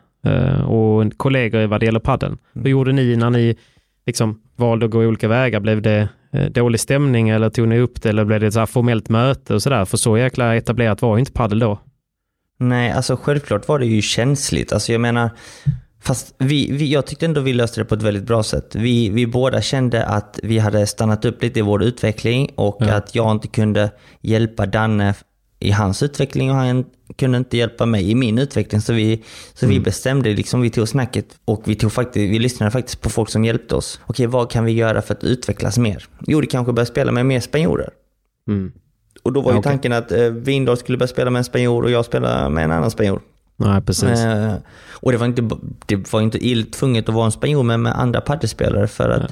och kollegor vad det gäller paddeln. Hur gjorde ni när ni liksom valde att gå olika vägar? Blev det eh, dålig stämning eller tog ni upp det eller blev det ett så formellt möte och sådär? För så jäkla etablerat var ju inte paddel då. Nej, alltså självklart var det ju känsligt. Alltså jag menar, fast vi, vi, jag tyckte ändå vi löste det på ett väldigt bra sätt. Vi, vi båda kände att vi hade stannat upp lite i vår utveckling och Ja. att jag inte kunde hjälpa Danne i hans utveckling och han kunde inte hjälpa mig i min utveckling. Så vi, så vi bestämde, liksom, vi tog snacket och vi, tog faktiskt, vi lyssnade faktiskt på folk som hjälpte oss. Okej, vad kan vi göra för att utvecklas mer? Jo, det kanske börja spela med mer spanjorer. Mm. Och då var Ja, ju tanken att eh, Windahl skulle börja spela med en spanjor och jag spela med en annan spanjor. Nej, precis. Eh, och det var inte, det var inte tvunget att vara en spanjor med, med andra paddelspelare för att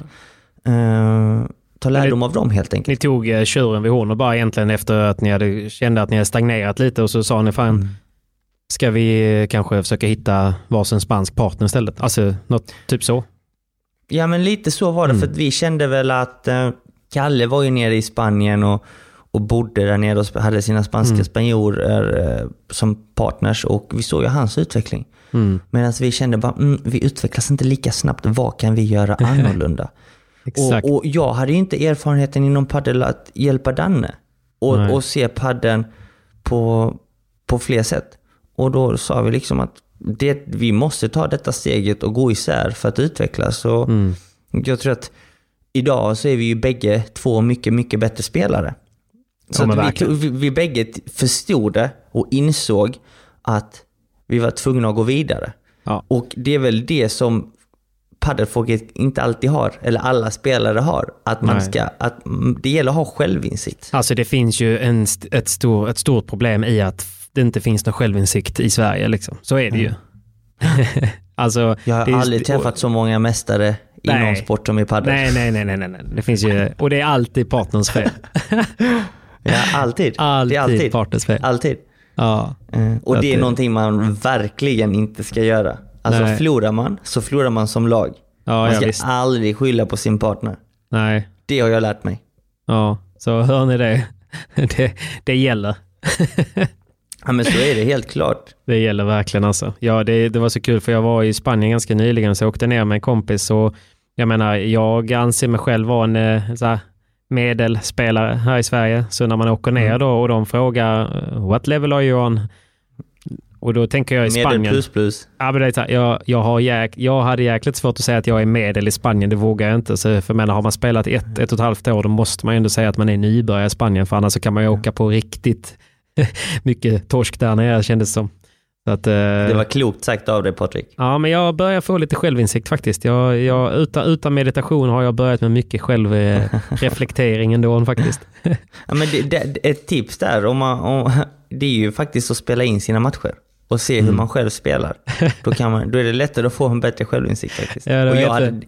eh, ta lärdom av dem helt enkelt. Ni tog eh, tjuren vid horn och bara egentligen efter att ni hade, kände att ni hade stagnerat lite och så sa ni fan, Mm. ska vi eh, kanske försöka hitta varsin spansk partner istället? Alltså något typ så. Ja men lite så var det Mm. för att vi kände väl att eh, Kalle var ju nere i Spanien och, och bodde där nere och hade sina spanska Mm. spanjorer eh, som partners och vi såg ju hans utveckling. Mm. Medan vi kände bara, mm, vi utvecklas inte lika snabbt, vad kan vi göra annorlunda? Exakt. Och, och jag hade ju inte erfarenheten inom paddel att hjälpa Danne och, Nej. och se paddeln på, på fler sätt. Och då sa vi liksom att det, vi måste ta detta steget och gå isär för att utvecklas. Och Mm. Jag tror att idag så är vi ju bägge två mycket, mycket bättre spelare. Så Ja, vi, vi, vi bägge förstod det och insåg att vi var tvungna att gå vidare. Ja. Och det är väl det som paddelfolket inte alltid har, eller alla spelare har. Att man Nej. ska, att mm, det gäller att ha självinsikt. Alltså det finns ju en, ett, stor, ett stort problem i att det inte finns någon självinsikt i Sverige. Liksom. Så är det ju. alltså, Jag har aldrig träffat så många mästare i Nej. någon sport som i padel. Nej, nej, nej, nej, nej, nej. Det finns ju, och det är alltid partners fel. Ja, alltid. Alltid, alltid. partners fel. Alltid. Ja. Eh, Och Att det är någonting man verkligen inte ska göra. Alltså Nej. förlorar man, så förlorar man som lag. Ja, man ja, ska visst. aldrig skylla på sin partner. Nej. Det har jag lärt mig. Ja, så hör ni det? Det, det gäller. Ja men så är det helt klart. Det gäller verkligen alltså. Ja, det, det var så kul för jag var i Spanien ganska nyligen så jag åkte ner med en kompis och jag menar, jag anser mig själv vara en eh, så här, medelspelare här i Sverige. Så när man åker ner då och de frågar what level are you on? Och då tänker jag i Medel Spanien. plus plus. Ja, men det är jag, jag, har jäk, jag hade jäkligt svårt att säga att jag är medel i Spanien, det vågar jag inte. Så för menar, har man spelat ett, ett och ett halvt år, då måste man ju ändå säga att man är nybörjare i Spanien, för annars så kan man ju åka på riktigt mycket torsk där nere kändes det som. Att, eh, Det var klokt sagt av dig Patrik. Ja, men jag börjar få lite självinsikt faktiskt. Jag, jag, utan, utan meditation har jag börjat med mycket självreflektering ändå faktiskt. Ja, men det, det, ett tips där, om man, om, det är ju faktiskt att spela in sina matcher och se Mm. hur man själv spelar. Då, kan man, då är det lättare att få en bättre självinsikt faktiskt. Ja, det och jag jag. hade,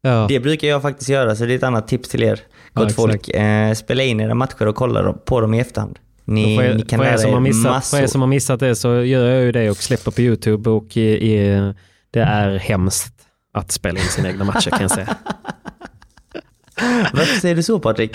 Ja. det brukar jag faktiskt göra, så det är ett annat tips till er, Ja, gott exakt. folk. Eh, spela in era matcher och kolla på dem i efterhand. Ni, er, ni kan lära er missat, massor. för er som har missat det så gör jag ju det och släpper på YouTube och i, i, det är hemskt att spela in sina egna matcher kan jag säga. Varför säger du så Patrik?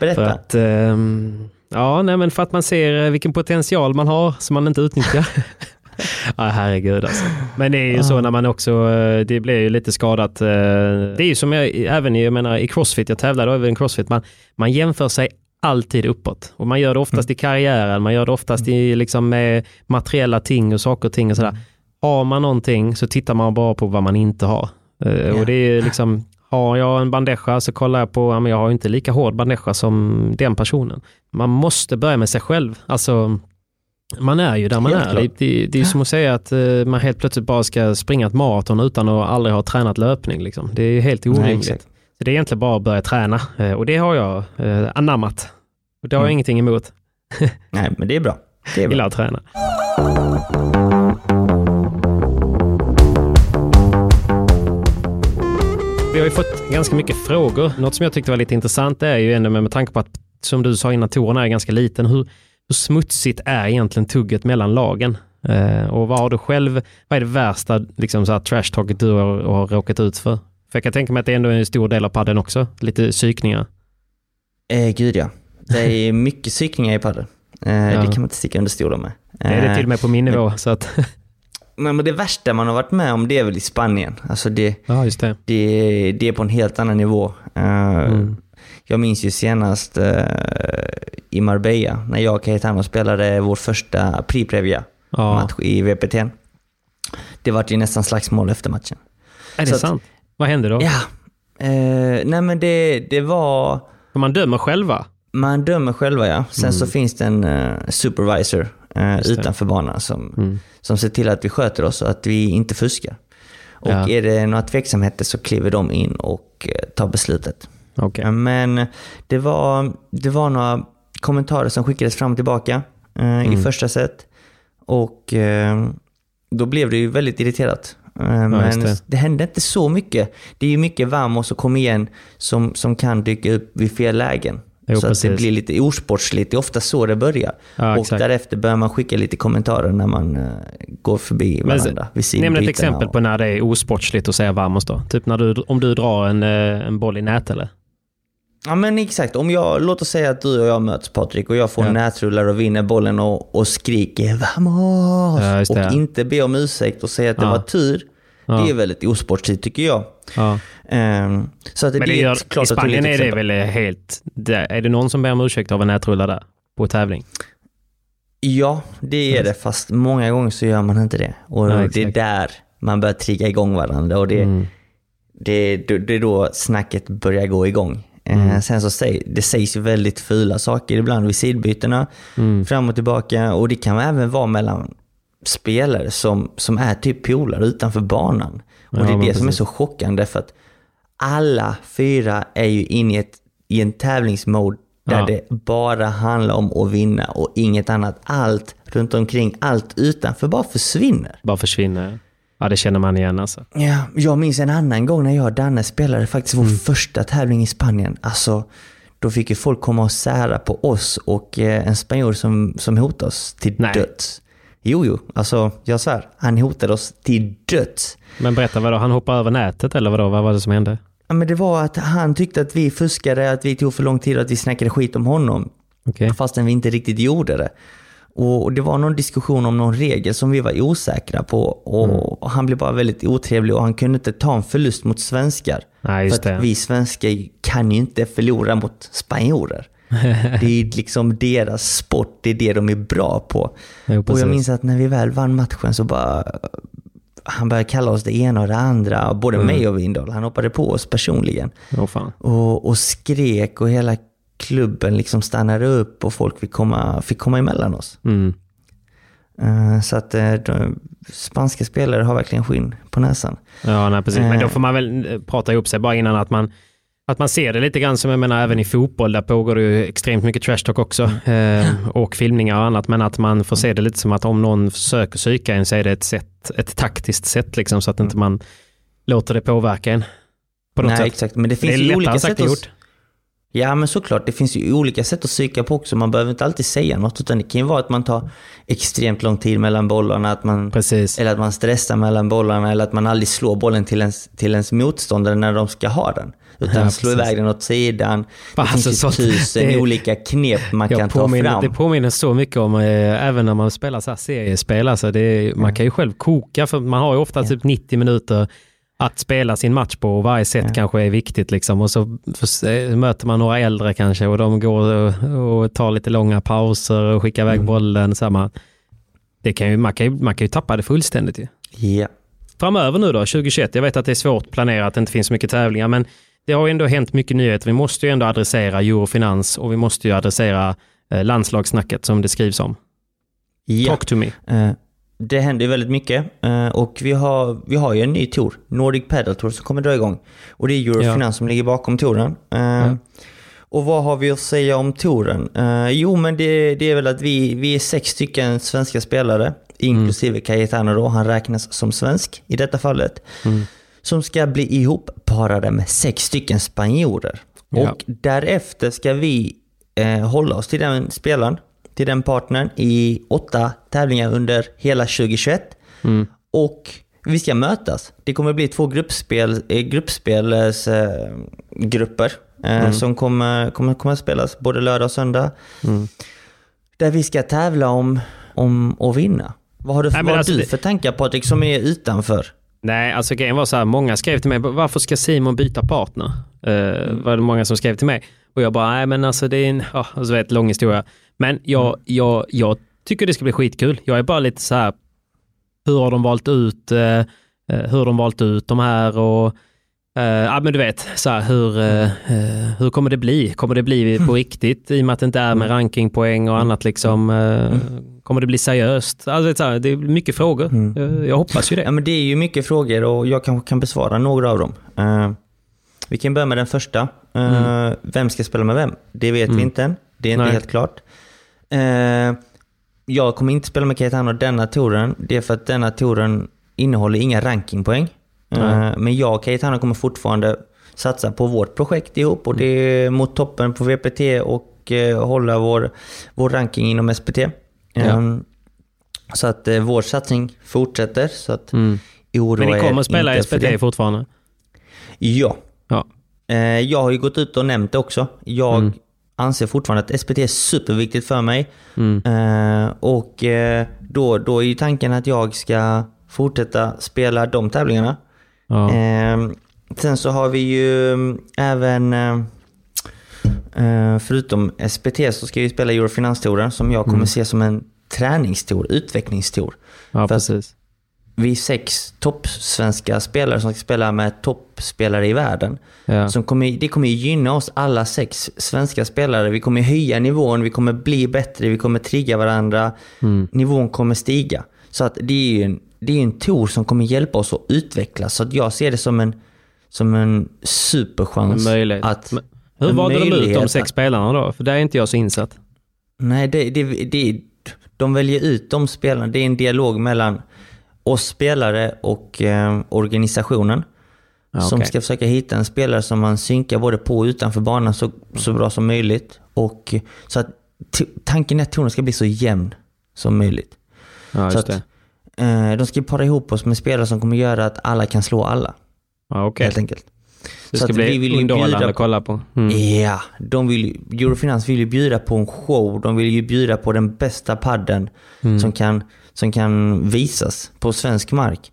Berätta. att, ehm, ja, nej, men för att man ser eh, vilken potential man har som man inte utnyttjar. ja, herregud alltså. Men det är ju så när man också, eh, det blir ju lite skadat. eh, Det är ju som jag, även jag menar, i crossfit, jag tävlade även i crossfit, man, man jämför sig alltid uppåt. Och man gör det oftast i karriären, man gör det oftast i liksom med materiella ting och saker och ting och sådär. Har man någonting så tittar man bara på vad man inte har. Ja. Och det är liksom, har jag en bandeja så kollar jag på, ja, men jag har inte lika hård bandeja som den personen. Man måste börja med sig själv. Alltså, man är ju där man Helt är. Det, det, det är som att säga att eh, man helt plötsligt bara ska springa ett maraton utan att aldrig ha tränat löpning. Liksom. Det är helt Nej, orimligt. så det är egentligen bara att börja träna eh, och det har jag eh, anammat. Och det har jag Mm. ingenting emot. Nej, men det är bra. Det är Jag bra. gillar att träna. Vi har ju fått ganska mycket frågor. Något som jag tyckte var lite intressant är ju ändå med, med tanke på att, som du sa innan, touren är ganska liten. Hur, hur smutsigt är egentligen tugget mellan lagen? Eh, och vad har du själv, vad är det värsta liksom, så här, trash-talket du har, har råkat ut för? För jag kan tänka mig att det ändå är en stor del av padden också. Lite psykningar. Eh, gud ja. Det är mycket psykningar i padel. Eh, Ja. Det kan man inte sticka under stolen med. Det är det Eh, till och med på min nivå. Så att, Men men det värsta man har varit med om det är väl i Spanien. Alltså det, ja, just det. det, det är på en helt annan nivå. Eh, Mm. Jag minns ju senast eh, i Marbella när jag och Cayetano spelade vår första Pri-Previa Ja. i VPT. Det var ju nästan slagsmål efter matchen. Är det Så att- sant? Vad hände då? Ja, eh, nej men det, det var... Man dömer själva? Man dömer själva ja. Sen så finns det en eh, supervisor det. utanför banan som, Mm. som ser till att vi sköter oss och att vi inte fuskar. Och Ja. är det några tveksamheter så kliver de in och eh, tar beslutet. Okej. Men det var, det var några kommentarer som skickades fram och tillbaka eh, i första set. Och eh, då blev det ju väldigt irriterat. Eh, men just det. det. hände inte så mycket. Det är ju mycket Vamos och kom igen som, som kan dyka upp vid fel lägen. Jo, så att det precis. blir lite osportsligt. Det är ofta så det börjar. Ja, och exakt. därefter börjar man skicka lite kommentarer när man eh, går förbi Men varandra. Nämn ett exempel och- på när det är osportsligt att säga vamos då. Typ när du, om du drar en, eh, en boll i nät eller? Ja men exakt. Om jag, låt oss säga att du och jag möts Patrik och jag får Ja. en nätrullar och vinner bollen och, och skriker vamos! Ja, och det. inte ber om ursäkt och säger att det Ja. var tur. Ja. Det är väldigt osportsligt tycker jag. Ja. Ehm, så att det, Men det är gör, klart i Spanien är det väl helt... Det, är det någon som ber om ursäkt av en nätrulla där? På tävling? Ja, det är det. Fast många gånger så gör man inte det. Och Ja, det är där man börjar trigga igång varandra. Och det, Mm. det, det, det är då snacket börjar gå igång. Mm. Eh, sen så säg, det sägs ju väldigt fula saker ibland vid sidbytena. Mm. Fram och tillbaka. Och det kan även vara mellan spelare som, som är typ polare utanför banan. Och Ja, det är det som är precis. så chockande för att alla fyra är ju inne i, ett, i en tävlingsmode där Ja. det bara handlar om att vinna och inget annat. Allt runt omkring, allt utanför bara försvinner. Bara försvinner. Ja, det känner man igen alltså. Ja, jag minns en annan gång när jag och Danne spelade faktiskt Mm. vår första tävling i Spanien. Alltså, då fick ju folk komma och sära på oss och eh, en spanjor som, som hotade oss till Nej. döds. Jo, jo, alltså jag svär. Han hotade oss till döds. Men berätta, vadå? Han hoppade över nätet eller vadå? Vad var det som hände? Ja, men det var att han tyckte att vi fuskade, att vi tog för lång tid och att vi snackade skit om honom. Okej. Fastän vi inte riktigt gjorde det. Och det var någon diskussion om någon regel som vi var osäkra på. Och Mm. Han blev bara väldigt otrevlig och han kunde inte ta en förlust mot svenskar. Nej, för att det. vi svenskar kan ju inte förlora mot spanjorer. Det är liksom deras sport, det är det de är bra på. Jo, och jag minns att när vi väl vann matchen så bara han började kalla oss det ena och det andra, både Mm. mig och Windahl. Han hoppade på oss personligen fan. och, och skrek och hela klubben liksom stannade upp och folk fick komma, fick komma emellan oss. Mm. Eh, Så att eh, de, spanska spelare har verkligen skinn på näsan. Ja, nej, precis. Men då Eh. får man väl prata ihop sig bara innan att man att man ser det lite grann som, jag menar även i fotboll, där pågår det ju extremt mycket trash talk också. Eh, och filmningar och annat. Men att man får se det lite som att om någon försöker psyka en så är det ett, sätt, ett taktiskt sätt liksom så att inte man låter det påverka en. På något Nej, sätt. exakt. Men det det finns är ju olika sätt att... gjort. Ja, men såklart. Det finns ju olika sätt att psyka på också. Man behöver inte alltid säga något, utan det kan ju vara att man tar extremt lång tid mellan bollarna, att man, Precis. eller att man stressar mellan bollarna, eller att man aldrig slår bollen till ens, till ens motståndare när de ska ha den. Utan Ja, precis. iväg den åt sidan. Fan, det finns alltså, tusen det olika knep man kan Jag ta påminner, fram. det påminner så mycket om, eh, även när man spelar så här seriespel, alltså det är, man kan ju själv koka, för man har ju ofta typ 90 minuter att spela sin match på och varje set kanske är viktigt liksom. Och så möter man några äldre kanske och de går och, och tar lite långa pauser och skickar Mm. iväg bollen. Så man, det kan ju, man, kan ju, man kan ju tappa det fullständigt ju. Ja. Framöver nu då, 2021, jag vet att det är svårt att planera, att det inte finns så mycket tävlingar, men det har ju ändå hänt mycket nyheter. Vi måste ju ändå adressera Eurofinans och vi måste ju adressera eh, landslagssnacket som det skrivs om. ja. Talk to me. Eh, Det händer ju väldigt mycket eh, och vi har, vi har ju en ny tour, Nordic Pedal Tour, som kommer dra igång. Och det är Eurofinans som ligger bakom touren. Eh, Och vad har vi att säga om touren? Eh, jo, men det, det är väl att vi, vi är sex stycken svenska spelare, inklusive Cayetano då, han räknas som svensk i detta fallet, som ska bli ihop parade med sex stycken spanjorer. Ja. Och därefter ska vi eh, hålla oss till den spelaren, till den partnern i åtta tävlingar under hela 2021. Och vi ska mötas. Det kommer bli två gruppspel, eh, gruppspelsgrupper eh, eh, som kommer, kommer, kommer att spelas både lördag och söndag. Där vi ska tävla om, om att vinna. Vad har du, Nej, vad alltså du för tankar Patrik som är utanför? Nej, alltså grejen var så här, många skrev till mig, varför ska Simon byta partner? Uh, var det många som skrev till mig. Och jag bara, nej men alltså det är en, ja, alltså vet, lång historia. Men jag, jag, jag tycker det ska bli skitkul. Jag är bara lite så här, hur har de valt ut, eh, eh, hur har de valt ut de här och ja men du vet, så här, hur, eh, hur kommer det bli? Kommer det bli på riktigt i och med att det inte är med rankingpoäng och annat liksom? eh, Kommer det bli seriöst? Alltså, det är mycket frågor. Eh, Jag hoppas ju det. Ja, men det är ju mycket frågor och jag kanske kan besvara några av dem. Vi kan börja med den första. Eh, Vem ska spela med vem? Det vet vi inte än. Det är inte Nej. helt klart. Eh, jag kommer inte spela med Cayetano denna touren. Det är för att denna touren innehåller inga rankingpoäng. Eh, Nej. men jag och Cayetano kommer fortfarande satsa på vårt projekt ihop och det är mot toppen på VPT och eh, hålla vår, vår ranking inom SPT. Eh, Så att eh, vår satsning fortsätter. Så att Mm. Men ni er kommer spela för SPT fortfarande? Ja. Ja. Eh, jag har ju gått ut och nämnt det också. Jag Mm. Anser fortfarande att SPT är superviktigt för mig. Mm. Eh, och eh, då, då är ju tanken att jag ska fortsätta spela de tävlingarna. Ja. Eh, sen så har vi ju mm, även, eh, eh, förutom SPT så ska vi spela Eurofinanstouren som jag kommer Mm. se som en träningstour, utvecklingstour. ja, för precis. Vi är sex toppsvenska spelare som ska spela med toppspelare i världen. Ja. Som kommer, det kommer gynna oss alla sex svenska spelare. Vi kommer höja nivån, vi kommer bli bättre, vi kommer trigga varandra. Mm. Nivån kommer stiga. Så att det är ju en, det är en tour som kommer hjälpa oss att utvecklas. Så att jag ser det som en, som en superchans. En. Att, Men Hur valde de ut de sex spelarna då? För där är inte jag så insatt. Nej, det, det, det, de väljer ut de spelarna. Det är en dialog mellan oss spelare och eh, organisationen. Ja, som ska försöka hitta en spelare som man synkar både på och utanför banan så, så bra som möjligt. Och, så att tanken är att touren ska bli så jämn som möjligt. Ja, så att, eh, de ska para ihop oss med spelare som kommer göra att alla kan slå alla. Ja, okej. Helt enkelt. Det så ska vi bli vill ju underhållande att kolla på. Mm. Ja, de vill, Eurofinans vill ju bjuda på en show. De vill ju bjuda på den bästa padden Mm. som, kan, som kan visas på svensk mark.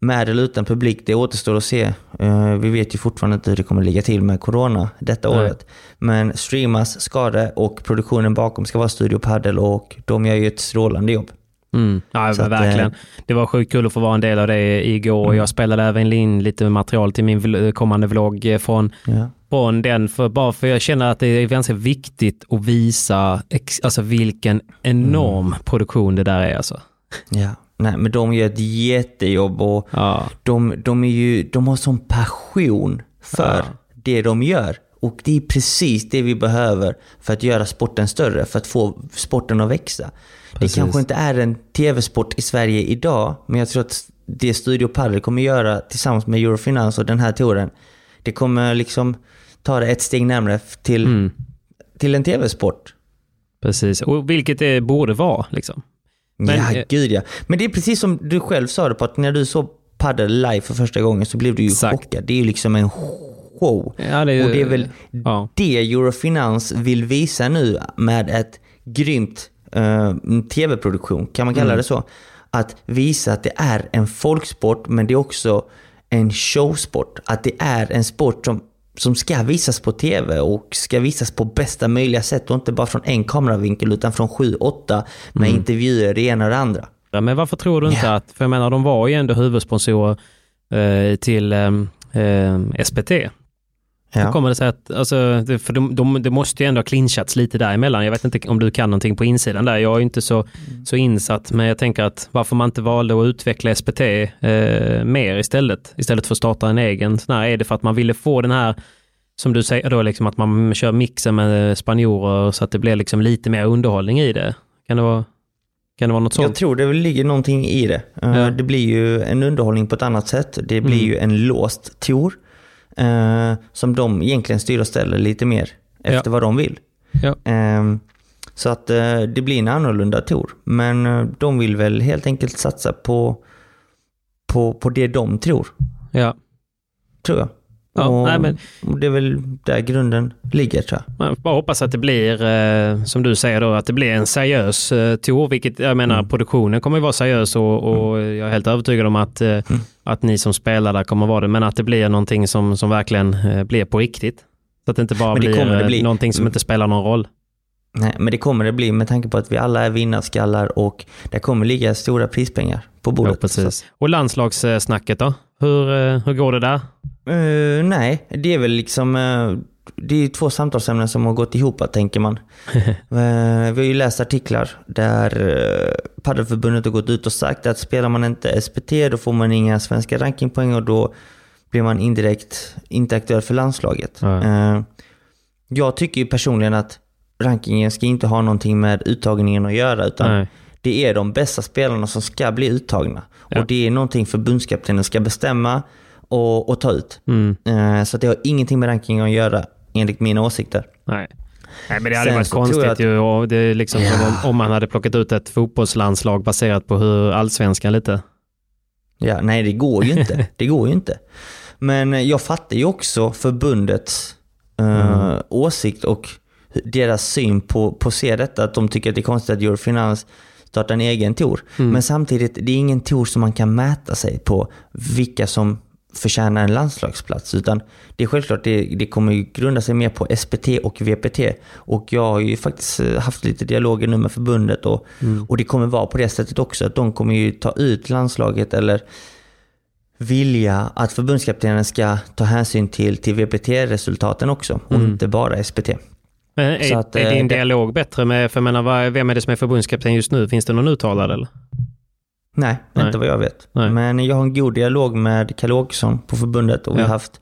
med eller utan publik, det återstår att se. Eh, vi vet ju fortfarande inte hur det kommer ligga till med corona detta Nej. året. Men streamas ska det och produktionen bakom ska vara Studio Paddle och de gör ju ett strålande jobb. Mm. Ja, att, verkligen. eh, Det var sjukt kul att få vara en del av det igår. Mm. Jag spelade även in lite material till min kommande vlogg eh, från, Ja. från den. För, bara för jag känner att det är ganska viktigt att visa ex, alltså vilken enorm Mm. produktion det där är. Alltså. Ja. Nej, men de gör ett jättejobb och Ja. de, de, är ju, de har sån passion för Ja. det de gör. Och det är precis det vi behöver för att göra sporten större, för att få sporten att växa. Precis. Det kanske inte är en tv-sport i Sverige idag, men jag tror att det Studio Padel kommer göra tillsammans med Eurofinans och den här touren, det kommer liksom ta det ett steg närmare till, Mm. till en tv-sport. Precis, och vilket det borde vara. Liksom. Men- ja, gud ja. Men det är precis som du själv sa det på att när du såg padel live för första gången så blev du ju Exakt. chockad. Det är ju liksom en show. Ja, det är, Och det är väl ja. det Eurofinans vill visa nu med ett grymt eh, tv-produktion, kan man kalla Mm. det så? Att visa att det är en folksport, men det är också en showsport. Att det är en sport som, som ska visas på tv och ska visas på bästa möjliga sätt och inte bara från en kameravinkel utan från sju, åtta med Mm. intervjuer, det ena och det andra. Ja, Men varför tror du inte Ja. att, för jag menar de var ju ändå huvudsponsorer eh, till eh, eh, SPT. Hur Ja. kommer det sig att, alltså, för de, de, det måste ju ändå ha clinchats lite däremellan. Jag vet inte om du kan någonting på insidan där. Jag är inte så, Mm. så insatt, men jag tänker att varför man inte valde att utveckla SPT eh, mer istället, istället för att starta en egen sån här, är det för att man ville få den här, som du säger då, liksom att man kör mixen med spanjorer så att det blir liksom lite mer underhållning i det. Kan det vara, kan det vara något Jag sånt? tror det ligger någonting i det. Eh, Ja. Det blir ju en underhållning på ett annat sätt. Det blir Mm. ju en låst tour. Eh, som de egentligen styr och ställer lite mer efter Ja. vad de vill. Ja. Ehm, så att eh, det blir en annorlunda tour. Men eh, de vill väl helt enkelt satsa på, på, på det de tror. Ja. Tror jag. Ja, och, nej, men- det är väl där grunden ligger tror jag. Man bara hoppas att det blir, eh, som du säger då, att det blir en seriös eh, tour, vilket jag menar, Mm. produktionen kommer ju vara seriös och, och jag är helt övertygad om att, Mm. eh, att ni som spelar där kommer vara det, men att det blir någonting som, som verkligen eh, blir på riktigt. Så att det inte bara det blir det eh, bli. någonting som inte spelar någon roll. Nej, men det kommer det bli med tanke på att vi alla är vinnarskallar och det kommer ligga stora prispengar på bordet. Ja, precis. Och landslagssnacket då? Hur, eh, hur går det där? Eh, nej, det är väl liksom... eh, det är två samtalsämnen som har gått ihop, tänker man. Eh, vi har ju läst artiklar där uh, Paddelförbundet har gått ut och sagt att spelar man inte SPT då får man inga svenska rankingpoäng och då blir man indirekt inte aktuell för landslaget. Eh, jag tycker ju personligen att rankingen ska inte ha någonting med uttagningen att göra, utan Nej. det är de bästa spelarna som ska bli uttagna. Ja. Och det är någonting förbundskaptenen ska bestämma och, och ta ut. Mm. Eh, Så det har ingenting med rankingen att göra, enligt mina åsikter. Nej. Nej, men det hade Sen varit konstigt att- ju. Och det är liksom som om, man hade plockat ut ett fotbollslandslag baserat på hur allsvenskan lite. Ja, nej, det går ju inte. Det går ju inte. Men jag fattar ju också förbundets eh, åsikt och deras syn på, på att se detta. Att de tycker att det är konstigt att Eurofinans startar en egen tour. Men samtidigt, det är ingen tour som man kan mäta sig på vilka som förtjänar en landslagsplats. Utan det är självklart, det, det kommer ju grunda sig mer på SPT och VPT. Och jag har ju faktiskt eh, haft lite dialoger nu med förbundet och, och det kommer vara på det sättet också. Att de kommer ju ta ut landslaget eller vilja att förbundskaptenen ska ta hänsyn till, till VPT-resultaten också och inte bara SPT. Men är, Så att, är eh, din det- dialog bättre med, för jag menar, vad, vem är det som är förbundskapten just nu? Finns det någon uttalad eller? Nej, Nej. inte vad jag vet. Nej. Men jag har en god dialog med Kalle Åkesson på förbundet och vi Ja. har haft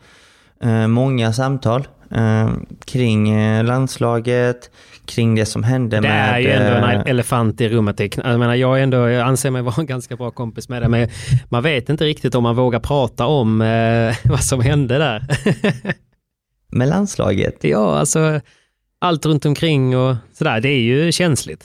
eh, många samtal eh, kring eh, landslaget, kring det som hände Det med... är ju ändå en eh, elefant i rummet. Det Jag, menar, jag, är ändå, jag anser mig vara en ganska bra kompis med det, men man vet inte riktigt om man vågar prata om eh, vad som hände där. med landslaget. ja, alltså allt runt omkring och sådär, det är ju känsligt.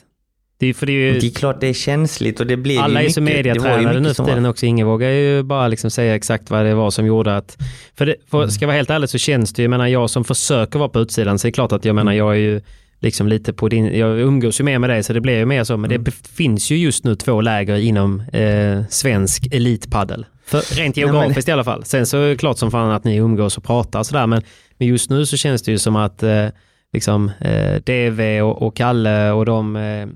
Det är, för det är ju, Det är klart det är känsligt och det blir alla ju är så mediatränade nu för tiden också. Ingen vågar ju bara liksom säga exakt vad det var som gjorde att... För, det, för Mm. ska vara helt ärlig så känns det ju, jag menar jag som försöker vara på utsidan, så är det klart att jag menar Mm. jag är ju liksom lite på din, jag umgås ju mer med dig så det blir ju mer så, men Mm. det finns ju just nu två läger inom eh, svensk elitpaddel. För, rent geografiskt i alla fall. Sen så är det klart som fan att ni umgås och pratar och sådär. Men, men just nu så känns det ju som att eh, liksom, eh, DV och, och Kalle och de, eh,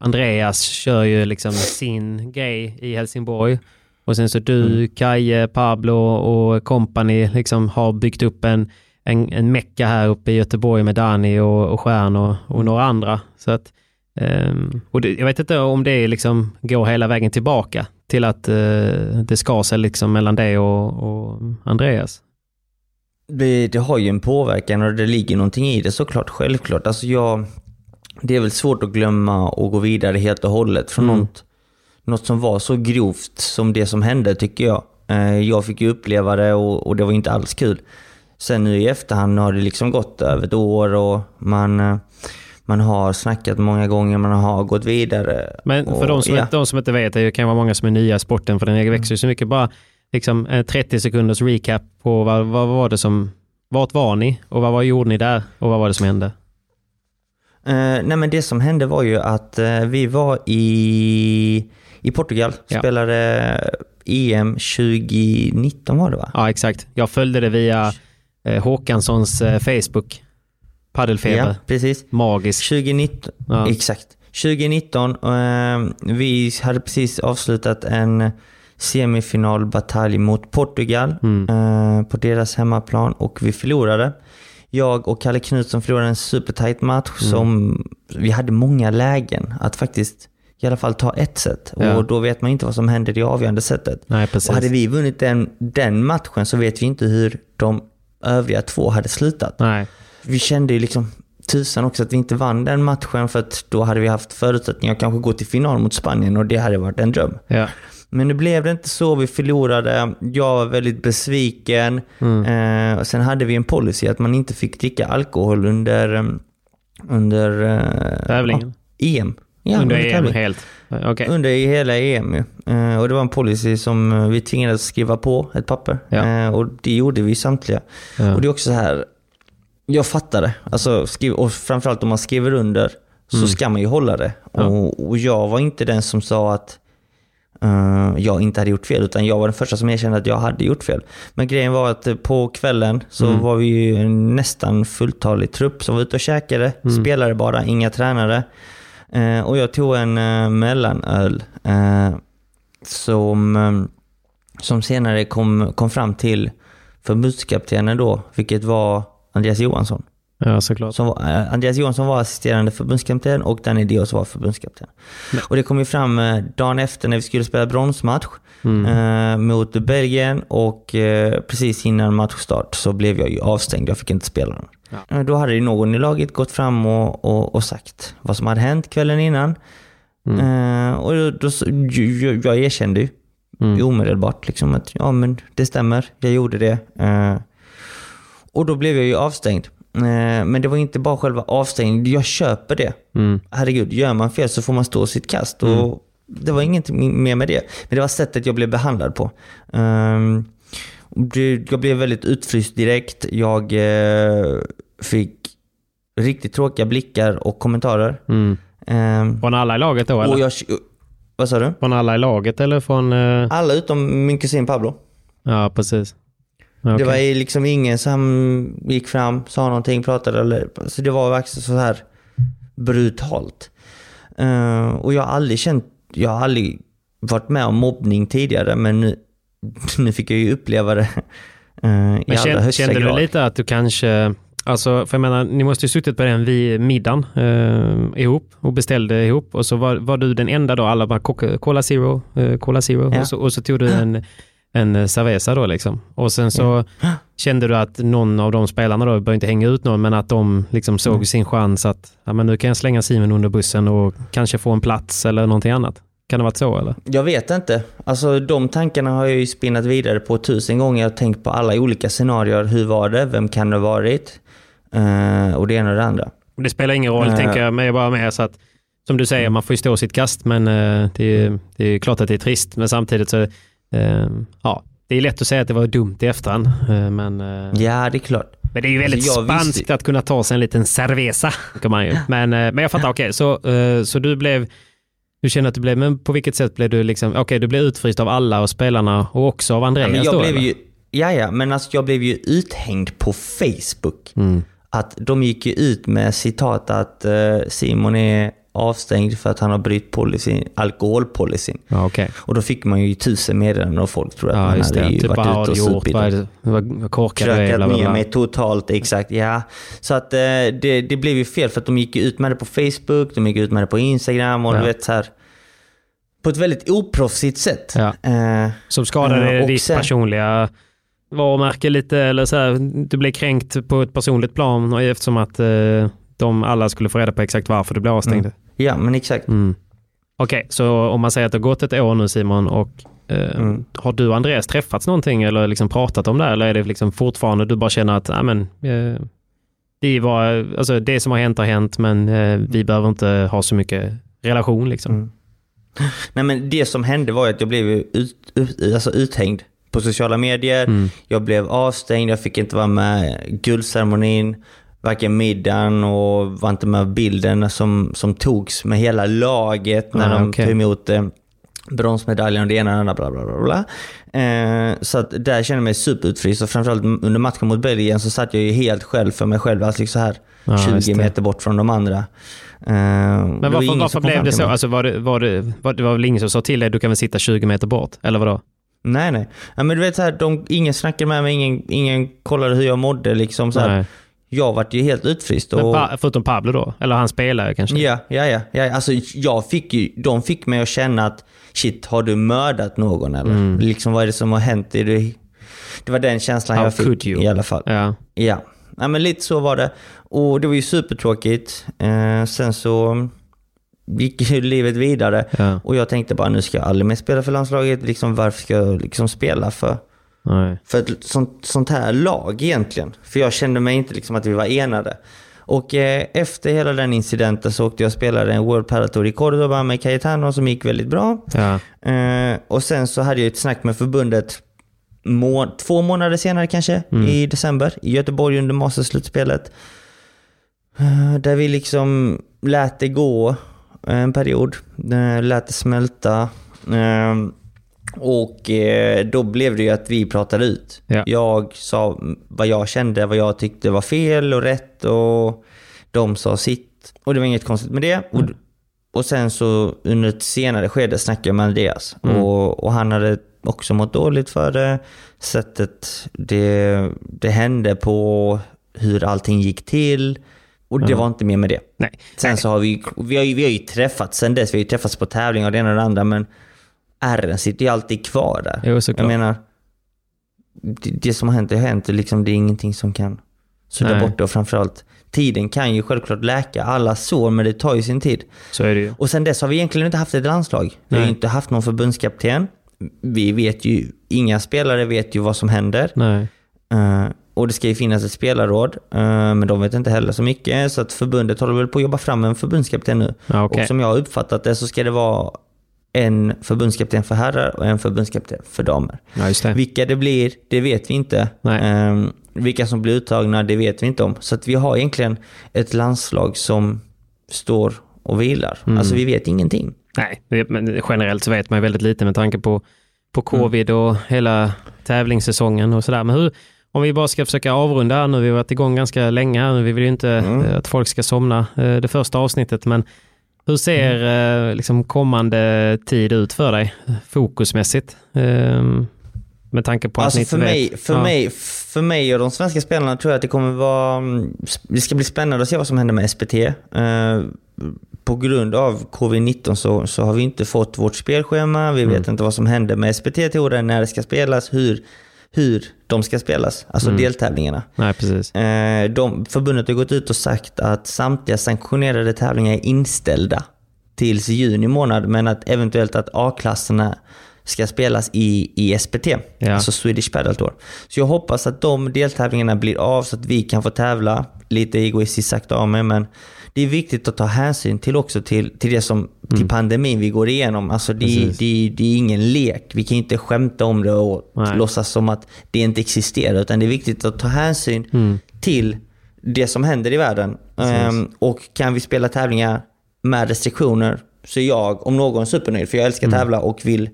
Andreas kör ju liksom sin grej i Helsingborg. Och sen så du, mm. Kaje, Pablo och company liksom har byggt upp en, en, en mecka här uppe i Göteborg med Dani och, och Stjärn och, och några andra. Så att, um, och det, jag vet inte om det liksom går hela vägen tillbaka till att uh, det skar sig liksom mellan dig och, och Andreas. Det, det, har ju en påverkan och det ligger någonting i det såklart, självklart. Alltså jag, det är väl svårt att glömma och gå vidare helt och hållet från mm. något, något som var så grovt som det som hände tycker jag. Eh, jag fick ju uppleva det och, och det var inte alls kul. Sen nu i efterhand har det liksom gått över ett år och man, eh, man har snackat många gånger, man har gått vidare. Men för och, de, som ja. inte, de som inte vet, det kan vara många som är nya i sporten för den växer ju så mycket. Bara liksom 30 sekunders recap på vad, vad var det som, vart var ni och vad var, gjorde ni där och vad var det som hände? Uh, nej men det som hände var ju att uh, vi var i, i Portugal, ja. spelade EM 2019 var det va? Ja exakt. Jag följde det via uh, Håkanssons Facebook. Paddelfeber. Ja, precis. Magisk. 2019, ja. exakt. 2019, vi hade precis avslutat en semifinalbatalj mot Portugal mm. på deras hemmaplan och vi förlorade. Jag och Kalle Knutsson förlorade en supertight match mm. som vi hade många lägen att faktiskt i alla fall ta ett set. Ja. Och då vet man inte vad som händer i avgörande setet. Nej, precis. Och hade vi vunnit den, den matchen så vet vi inte hur de övriga två hade slutat. Nej. Vi kände ju liksom tusan också att vi inte vann den matchen för att då hade vi haft förutsättningar att kanske gå till final mot Spanien och det hade varit en dröm. Ja. Men nu blev det inte så. Vi förlorade. Jag var väldigt besviken. Mm. Eh, och sen hade vi en policy att man inte fick dricka alkohol under, eh, under eh, Tävlingen? Ja, EM. Ja, under, under EM helt? Okay. Under hela EM eh, Och det var en policy som eh, vi tvingades skriva på ett papper. Ja. Eh, och det gjorde vi samtliga. Ja. Och det är också så här. Jag fattar det. Alltså, skriv, och framförallt om man skriver under så mm. ska man ju hålla det. Ja. Och, och jag var inte den som sa att jag inte hade gjort fel, utan jag var den första som erkände att jag hade gjort fel. Men grejen var att på kvällen så mm. var vi ju nästan fulltalig trupp som var ute och käkade, mm. spelare bara, inga tränare. Uh, och jag tog en mellanöl som, som senare kom, kom fram till förbundskaptenen då, vilket var Andreas Johansson. Ja, såklart. Som var, eh, Andreas Johansson var assisterande förbundskapten och Danny Dios var förbundskapten. Men. Och det kom ju fram eh, dagen efter när vi skulle spela bronsmatch mm. eh, mot Belgien och eh, precis innan matchstart så blev jag ju avstängd. Jag fick inte spela den. Ja. Eh, då hade ju någon i laget gått fram och, och, och sagt vad som hade hänt kvällen innan. Mm. Eh, och då, då, jag, jag erkände ju mm. omedelbart liksom att ja men det stämmer, jag gjorde det. och då blev jag ju avstängd. Eh, men det var inte bara själva avstängningen. Jag köper det. Mm. Herregud, gör man fel så får man stå sitt kast. Och mm. Det var ingenting mer med det. Men det var sättet jag blev behandlad på. Um, jag blev väldigt utfryst direkt. Jag uh, fick riktigt tråkiga blickar och kommentarer. Mm. Um, från alla i laget då eller? Jag, vad sa du? Från alla i laget eller från... Uh... Alla utom min kusin Pablo. Ja, precis. Okay. Det var liksom ingen som gick fram, sa någonting, pratade eller... Så det var verkligen så här brutalt. Uh, och jag har aldrig känt... Jag har aldrig varit med om mobbning tidigare, men nu, nu fick jag ju uppleva det uh, i men allra högsta kände grad. du lite att du kanske... Alltså, för jag menar, ni måste ju suttit på den vid middagen eh, ihop och beställde ihop och så var, var du den enda då, alla bara Cola Zero, eh, Cola Zero ja. och, så, och så tog du en en eh, cerveza då liksom. Och sen så mm. kände du att någon av de spelarna då, behöver inte hänga ut någon, men att de liksom såg mm. sin chans att ja, men nu kan jag slänga Simon under bussen och kanske få en plats eller någonting annat. Kan det varit så eller? Jag vet inte. Alltså de tankarna har jag ju spinnat vidare på tusen gånger. Jag har tänkt på alla olika scenarier. Hur var det? Vem kan det ha varit? Uh, och det ena och det andra. Det spelar ingen roll, uh, tänker jag, men jag bara med så att som du säger, man får ju stå sitt kast, men uh, det, är, det är klart att det är trist. Men samtidigt så ja, det är lätt att säga att det var dumt i efterhand. Eh, men, eh, ja, det är klart. Men det är ju väldigt alltså, spanskt visste... att kunna ta sig en liten cerveza. Kan man ju. Men, eh, men jag fattar, okej. Okay, så, så du blev Du känner att du blev, men på vilket sätt blev du liksom, okej okay, du blev utfryst av alla och spelarna och också av Andreas ja, men jag då blev ju, Ja, ja, men alltså jag blev ju uthängd på Facebook. Mm. Att de gick ju ut med citat att Simon är avstängd för att han har brytt policyn, alkoholpolicyn. Ja, okej. Och då fick man ju tusen meddelanden och folk trodde att Ja, man hade det. ju Typ varit har ute och supit. Krökat ner mig totalt, exakt. Ja. Så att eh, det, det blev ju fel för att de gick ut med det på Facebook, de gick ut med det på Instagram och Ja. du vet så här. På ett väldigt oproffsigt sätt. Ja. Eh, Som skadade Eh, ditt sen- personliga varumärke lite, eller så här, du blev kränkt på ett personligt plan och eftersom att eh, de alla skulle få reda på exakt varför du blev avstängd. Ja, men exakt. Mm. Okej, så om man säger att det har gått ett år nu Simon och eh, Mm. har du och Andreas träffats någonting eller liksom pratat om det eller är det liksom fortfarande du bara känner att men, eh, det, var, alltså, det som har hänt har hänt men eh, vi behöver inte ha så mycket relation liksom. Mm. Nej men det som hände var att jag blev ut, ut, alltså uthängd på sociala medier. Mm. Jag blev avstängd, jag fick inte vara med guldceremonin, varken middagen och var inte med bilden som, som togs med hela laget när Ah, de okej. tog emot eh, bronsmedaljen och det ena och det andra. Bla, bla, bla, bla. Eh, så att där kände jag mig superutfryst och framförallt under matchen mot Belgien så satt jag ju helt själv för mig själv, alltså så här just 20 det. meter bort från de andra. Eh, Men var varför, varför blev det så? Alltså, var det, var det, var, det var väl ingen som sa till dig du kan väl sitta 20 meter bort? Eller vadå? Nej, nej. Ja, men du vet så här, de, ingen snackade med mig, ingen, ingen kollade hur jag mådde. Liksom, så. Jag vart ju helt utfryst. Och, pa, förutom Pablo då? Eller han spelar ju kanske? ja, ja, ja, ja. Alltså, jag fick ju, de fick mig att känna att shit, har du mördat någon eller? Mm. Liksom, vad är det som har hänt? Är det, det var den känslan How jag fick i alla fall. Ja. Ja. ja, men lite så var det. Och det var ju supertråkigt. Eh, sen så gick ju livet vidare. Ja. Och jag tänkte bara, nu ska jag aldrig mer spela för landslaget. Liksom, varför ska jag liksom spela för? Nej. för ett sånt, sånt här lag egentligen. För jag kände mig inte liksom att vi var enade. Och eh, efter hela den incidenten så åkte jag och spelade en World Padel Tour i Cordoba med Cayetano som gick väldigt bra. Ja. Eh, och sen så hade jag ett snack med förbundet må- två månader senare kanske, i december, i Göteborg under Masters-slutspelet. Eh, där vi liksom lät det gå en period, eh, lät det smälta. Och eh, då blev det ju att vi pratade ut. Ja. Jag sa vad jag kände, vad jag tyckte var fel och rätt och de sa sitt. Och det var inget konstigt med det. Och, och sen så under ett senare skede snackade jag med Andreas. Och, och han hade också mått dåligt för det. Sättet det, det hände på, hur allting gick till. Och det var inte mer med det. Nej. Sen så har vi, vi har, ju, vi har ju träffats sen dess. Vi har ju träffats på tävlingar och det ena och det andra. Men ärren sitter ju alltid kvar där. Jo, såklart. Jag menar, det, det som har hänt, har hänt. Liksom, det är ingenting som kan sudda Nej. bort det. Och framförallt, tiden kan ju självklart läka alla sår, men det tar ju sin tid. Så är det ju. Och sen dess har vi egentligen inte haft ett landslag. Vi har ju Nej. inte haft någon förbundskapten. Vi vet ju, inga spelare vet ju vad som händer. Nej. Eh, och det ska ju finnas ett spelarråd, eh, men de vet inte heller så mycket. Så att förbundet håller väl på att jobba fram en förbundskapten nu. Okej. Och som jag har uppfattat det så ska det vara en förbundskapten för herrar och en förbundskapten för damer. Ja, det. Vilka det blir, det vet vi inte. Ehm, vilka som blir uttagna, det vet vi inte om. Så att vi har egentligen ett landslag som står och vilar. Mm. Alltså vi vet ingenting. Nej, men generellt så vet man väldigt lite med tanke på, på covid och hela tävlingssäsongen och sådär. Men hur, om vi bara ska försöka avrunda här nu, vi har varit igång ganska länge här nu, vi vill ju inte eh, att folk ska somna eh, det första avsnittet, men hur ser eh, liksom kommande tid ut för dig, fokusmässigt? Eh, med tanke på att Alltså ni för inte mig, vet. för, Ja. mig, för mig och de svenska spelarna tror jag att det kommer vara... mm, Det ska bli spännande att se vad som händer med SPT. Eh, på grund av covid-19 så, så har vi inte fått vårt spelschema. Vi Mm. vet inte vad som händer med SPT-touren, när det ska spelas, hur, hur de ska spelas. Alltså Mm. deltävlingarna. Nej, precis. Eh, de, förbundet har gått ut och sagt att samtliga sanktionerade tävlingar är inställda tills juni månad, men att eventuellt att A-klasserna ska spelas i, i SPT, Ja. alltså Swedish Padel Tour. Så jag hoppas att de deltävlingarna blir av så att vi kan få tävla. Lite egoistiskt sagt av mig, men det är viktigt att ta hänsyn till också till, till det som, till pandemin vi går igenom. Alltså det, Mm. Det, det är ingen lek. Vi kan inte skämta om det och Nej. låtsas som att det inte existerar. Utan det är viktigt att ta hänsyn Mm. till det som händer i världen. Ehm, och kan vi spela tävlingar med restriktioner så är jag om någon supernöjd. För jag älskar att tävla och vill,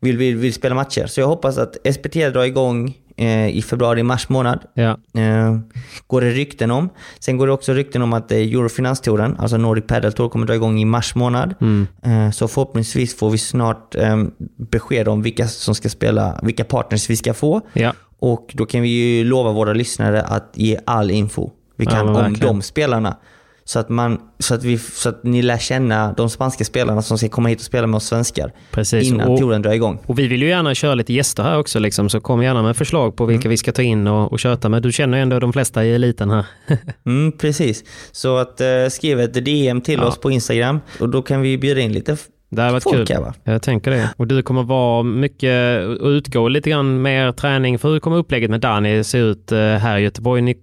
vill, vill, vill spela matcher. Så jag hoppas att SPT drar igång i februari-mars månad. Ja. Eh, går det rykten om. Sen går det också rykten om att eh, Eurofinanstouren, alltså Nordic Padel Tour, kommer dra igång i mars månad. Eh, så förhoppningsvis får vi snart eh, besked om vilka som ska spela, vilka partners vi ska få. Ja. Och då kan vi ju lova våra lyssnare att ge all info vi Ja, kan men om de spelarna. Så att, man, så, att vi, så att ni lär känna de spanska spelarna som ska komma hit och spela med oss svenskar. Precis. Innan Och- touren drar igång. Och vi vill ju gärna köra lite gäster här också, liksom, så kom gärna med förslag på vilka vi ska ta in och, och köta med. Du känner ju ändå de flesta i eliten här. Mm, precis. Så att eh, skriv ett DM till Ja. oss på Instagram och då kan vi bjuda in lite Det hade varit folk kul. va? Jag tänker det. Och du kommer vara mycket och utgå lite grann mer träning. för Hur kommer upplägget med Dani se ut eh, här i Göteborg? Ni,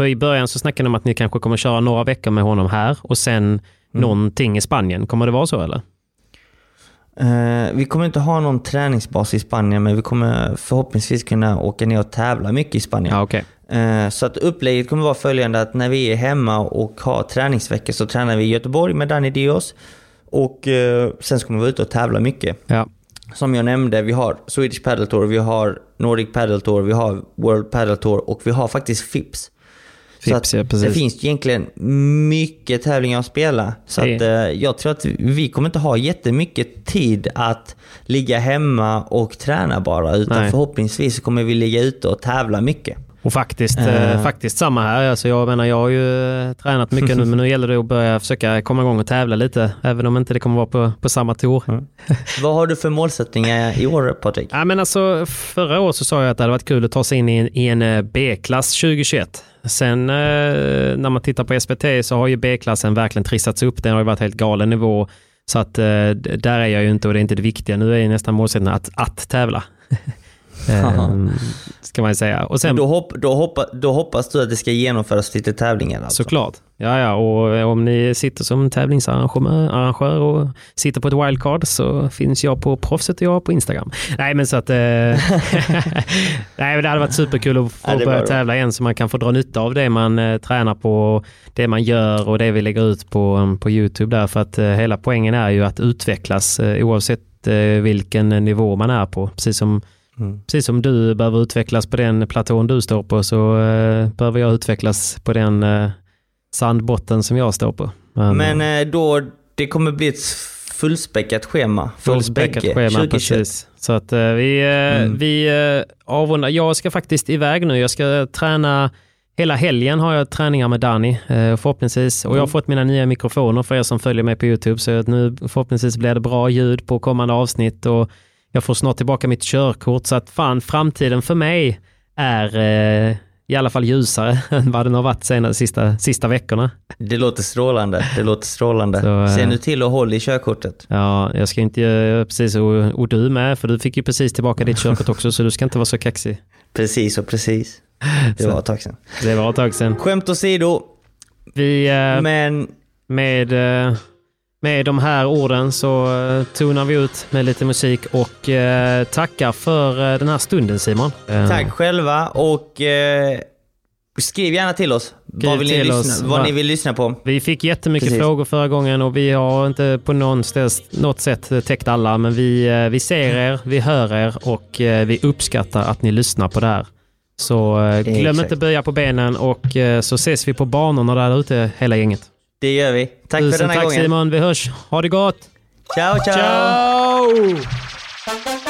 för i början så snackade ni om att ni kanske kommer köra några veckor med honom här och sen Mm. någonting i Spanien. Kommer det vara så eller? Eh, vi kommer inte ha någon träningsbas i Spanien men vi kommer förhoppningsvis kunna åka ner och tävla mycket i Spanien. Ja, okej. Eh, Så att upplägget kommer vara följande att när vi är hemma och har träningsveckor så tränar vi i Göteborg med Danny Dios. Och eh, sen så kommer vi vara ute och tävla mycket. Ja. Som jag nämnde, vi har Swedish Padel Tour, vi har Nordic Padel Tour, vi har World Padel Tour och vi har faktiskt FIPS. Så Fips, ja, det finns egentligen mycket tävlingar att spela. Så att, eh, jag tror att vi kommer inte ha jättemycket tid att ligga hemma och träna bara. Utan Nej. förhoppningsvis kommer vi ligga ute och tävla mycket. Och faktiskt, Eh. faktiskt samma här. Alltså jag menar, jag har ju tränat mycket nu, men nu gäller det att börja försöka komma igång och tävla lite, även om inte det kommer vara på, på samma tour. Vad har du för målsättningar i år Patrik? Ja, men alltså, förra året så sa jag att det hade varit kul att ta sig in i en, i en B-klass 2021. Sen eh, när man tittar på SPT så har ju B-klassen verkligen trissats upp. Den har ju varit helt galen nivå. Så att eh, där är jag ju inte och det är inte det viktiga. Nu är ju nästan målsättningen att, att tävla. Ehm, ska man säga. Och sen, Då, hopp, då, hoppa, då hoppas du att det ska genomföras lite tävlingar alltså? Såklart. Ja, ja, och eh, om ni sitter som tävlingsarrangör arrangör och sitter på ett wildcard så finns jag på proffset och jag på Instagram. Nej, men så att... Eh, nej, men det hade varit superkul att få Ja, börja tävla igen så man kan få dra nytta av det man eh, tränar på, det man gör och det vi lägger ut på, um, på YouTube där. För att eh, hela poängen är ju att utvecklas eh, oavsett eh, vilken nivå man är på. Precis som Mm. Precis som du behöver utvecklas på den platån du står på så eh, behöver jag utvecklas på den eh, sandbotten som jag står på. Men, Men eh, då, det kommer bli ett fullspäckat schema för oss fullspäckat bägge. schema 2021. precis. Så att eh, vi, eh, Mm. vi eh, avrundar. Jag ska faktiskt iväg nu. Jag ska träna Hela helgen har jag träningar med Danny eh, förhoppningsvis. Och jag har fått mina nya mikrofoner för er som följer mig på YouTube. Så nu förhoppningsvis blir det bra ljud på kommande avsnitt. Och jag får snart tillbaka mitt körkort. Så att fan, framtiden för mig är eh, i alla fall ljusare än vad den har varit senare, sista, sista veckorna. Det låter strålande. Det låter strålande. Så, eh, Se nu till att hålla i körkortet. Ja, jag ska inte göra precis och, och du med, för du fick ju precis tillbaka ditt körkort också, så du ska inte vara så kaxig. Precis och precis. Det var ett tag sedan. Det var ett tag sedan. Skämt åsido, Vi, eh, men med, eh, med de här orden så eh, tonar vi ut med lite musik och eh, tackar för eh, den här stunden Simon. Eh, tack själva och eh, skriv gärna till oss. Vad, vill ni, lyssna, vad Va- ni vill lyssna på. Vi fick jättemycket Precis. frågor förra gången och vi har inte på något sätt täckt alla. Men vi, vi ser er, vi hör er och vi uppskattar att ni lyssnar på det här. Så glöm Exakt. inte böja på benen och så ses vi på banorna där ute hela gänget. Det gör vi. Tack för Tusen denna tack gången. Simon, vi hörs. Ha det gott! Ciao, ciao! Ciao!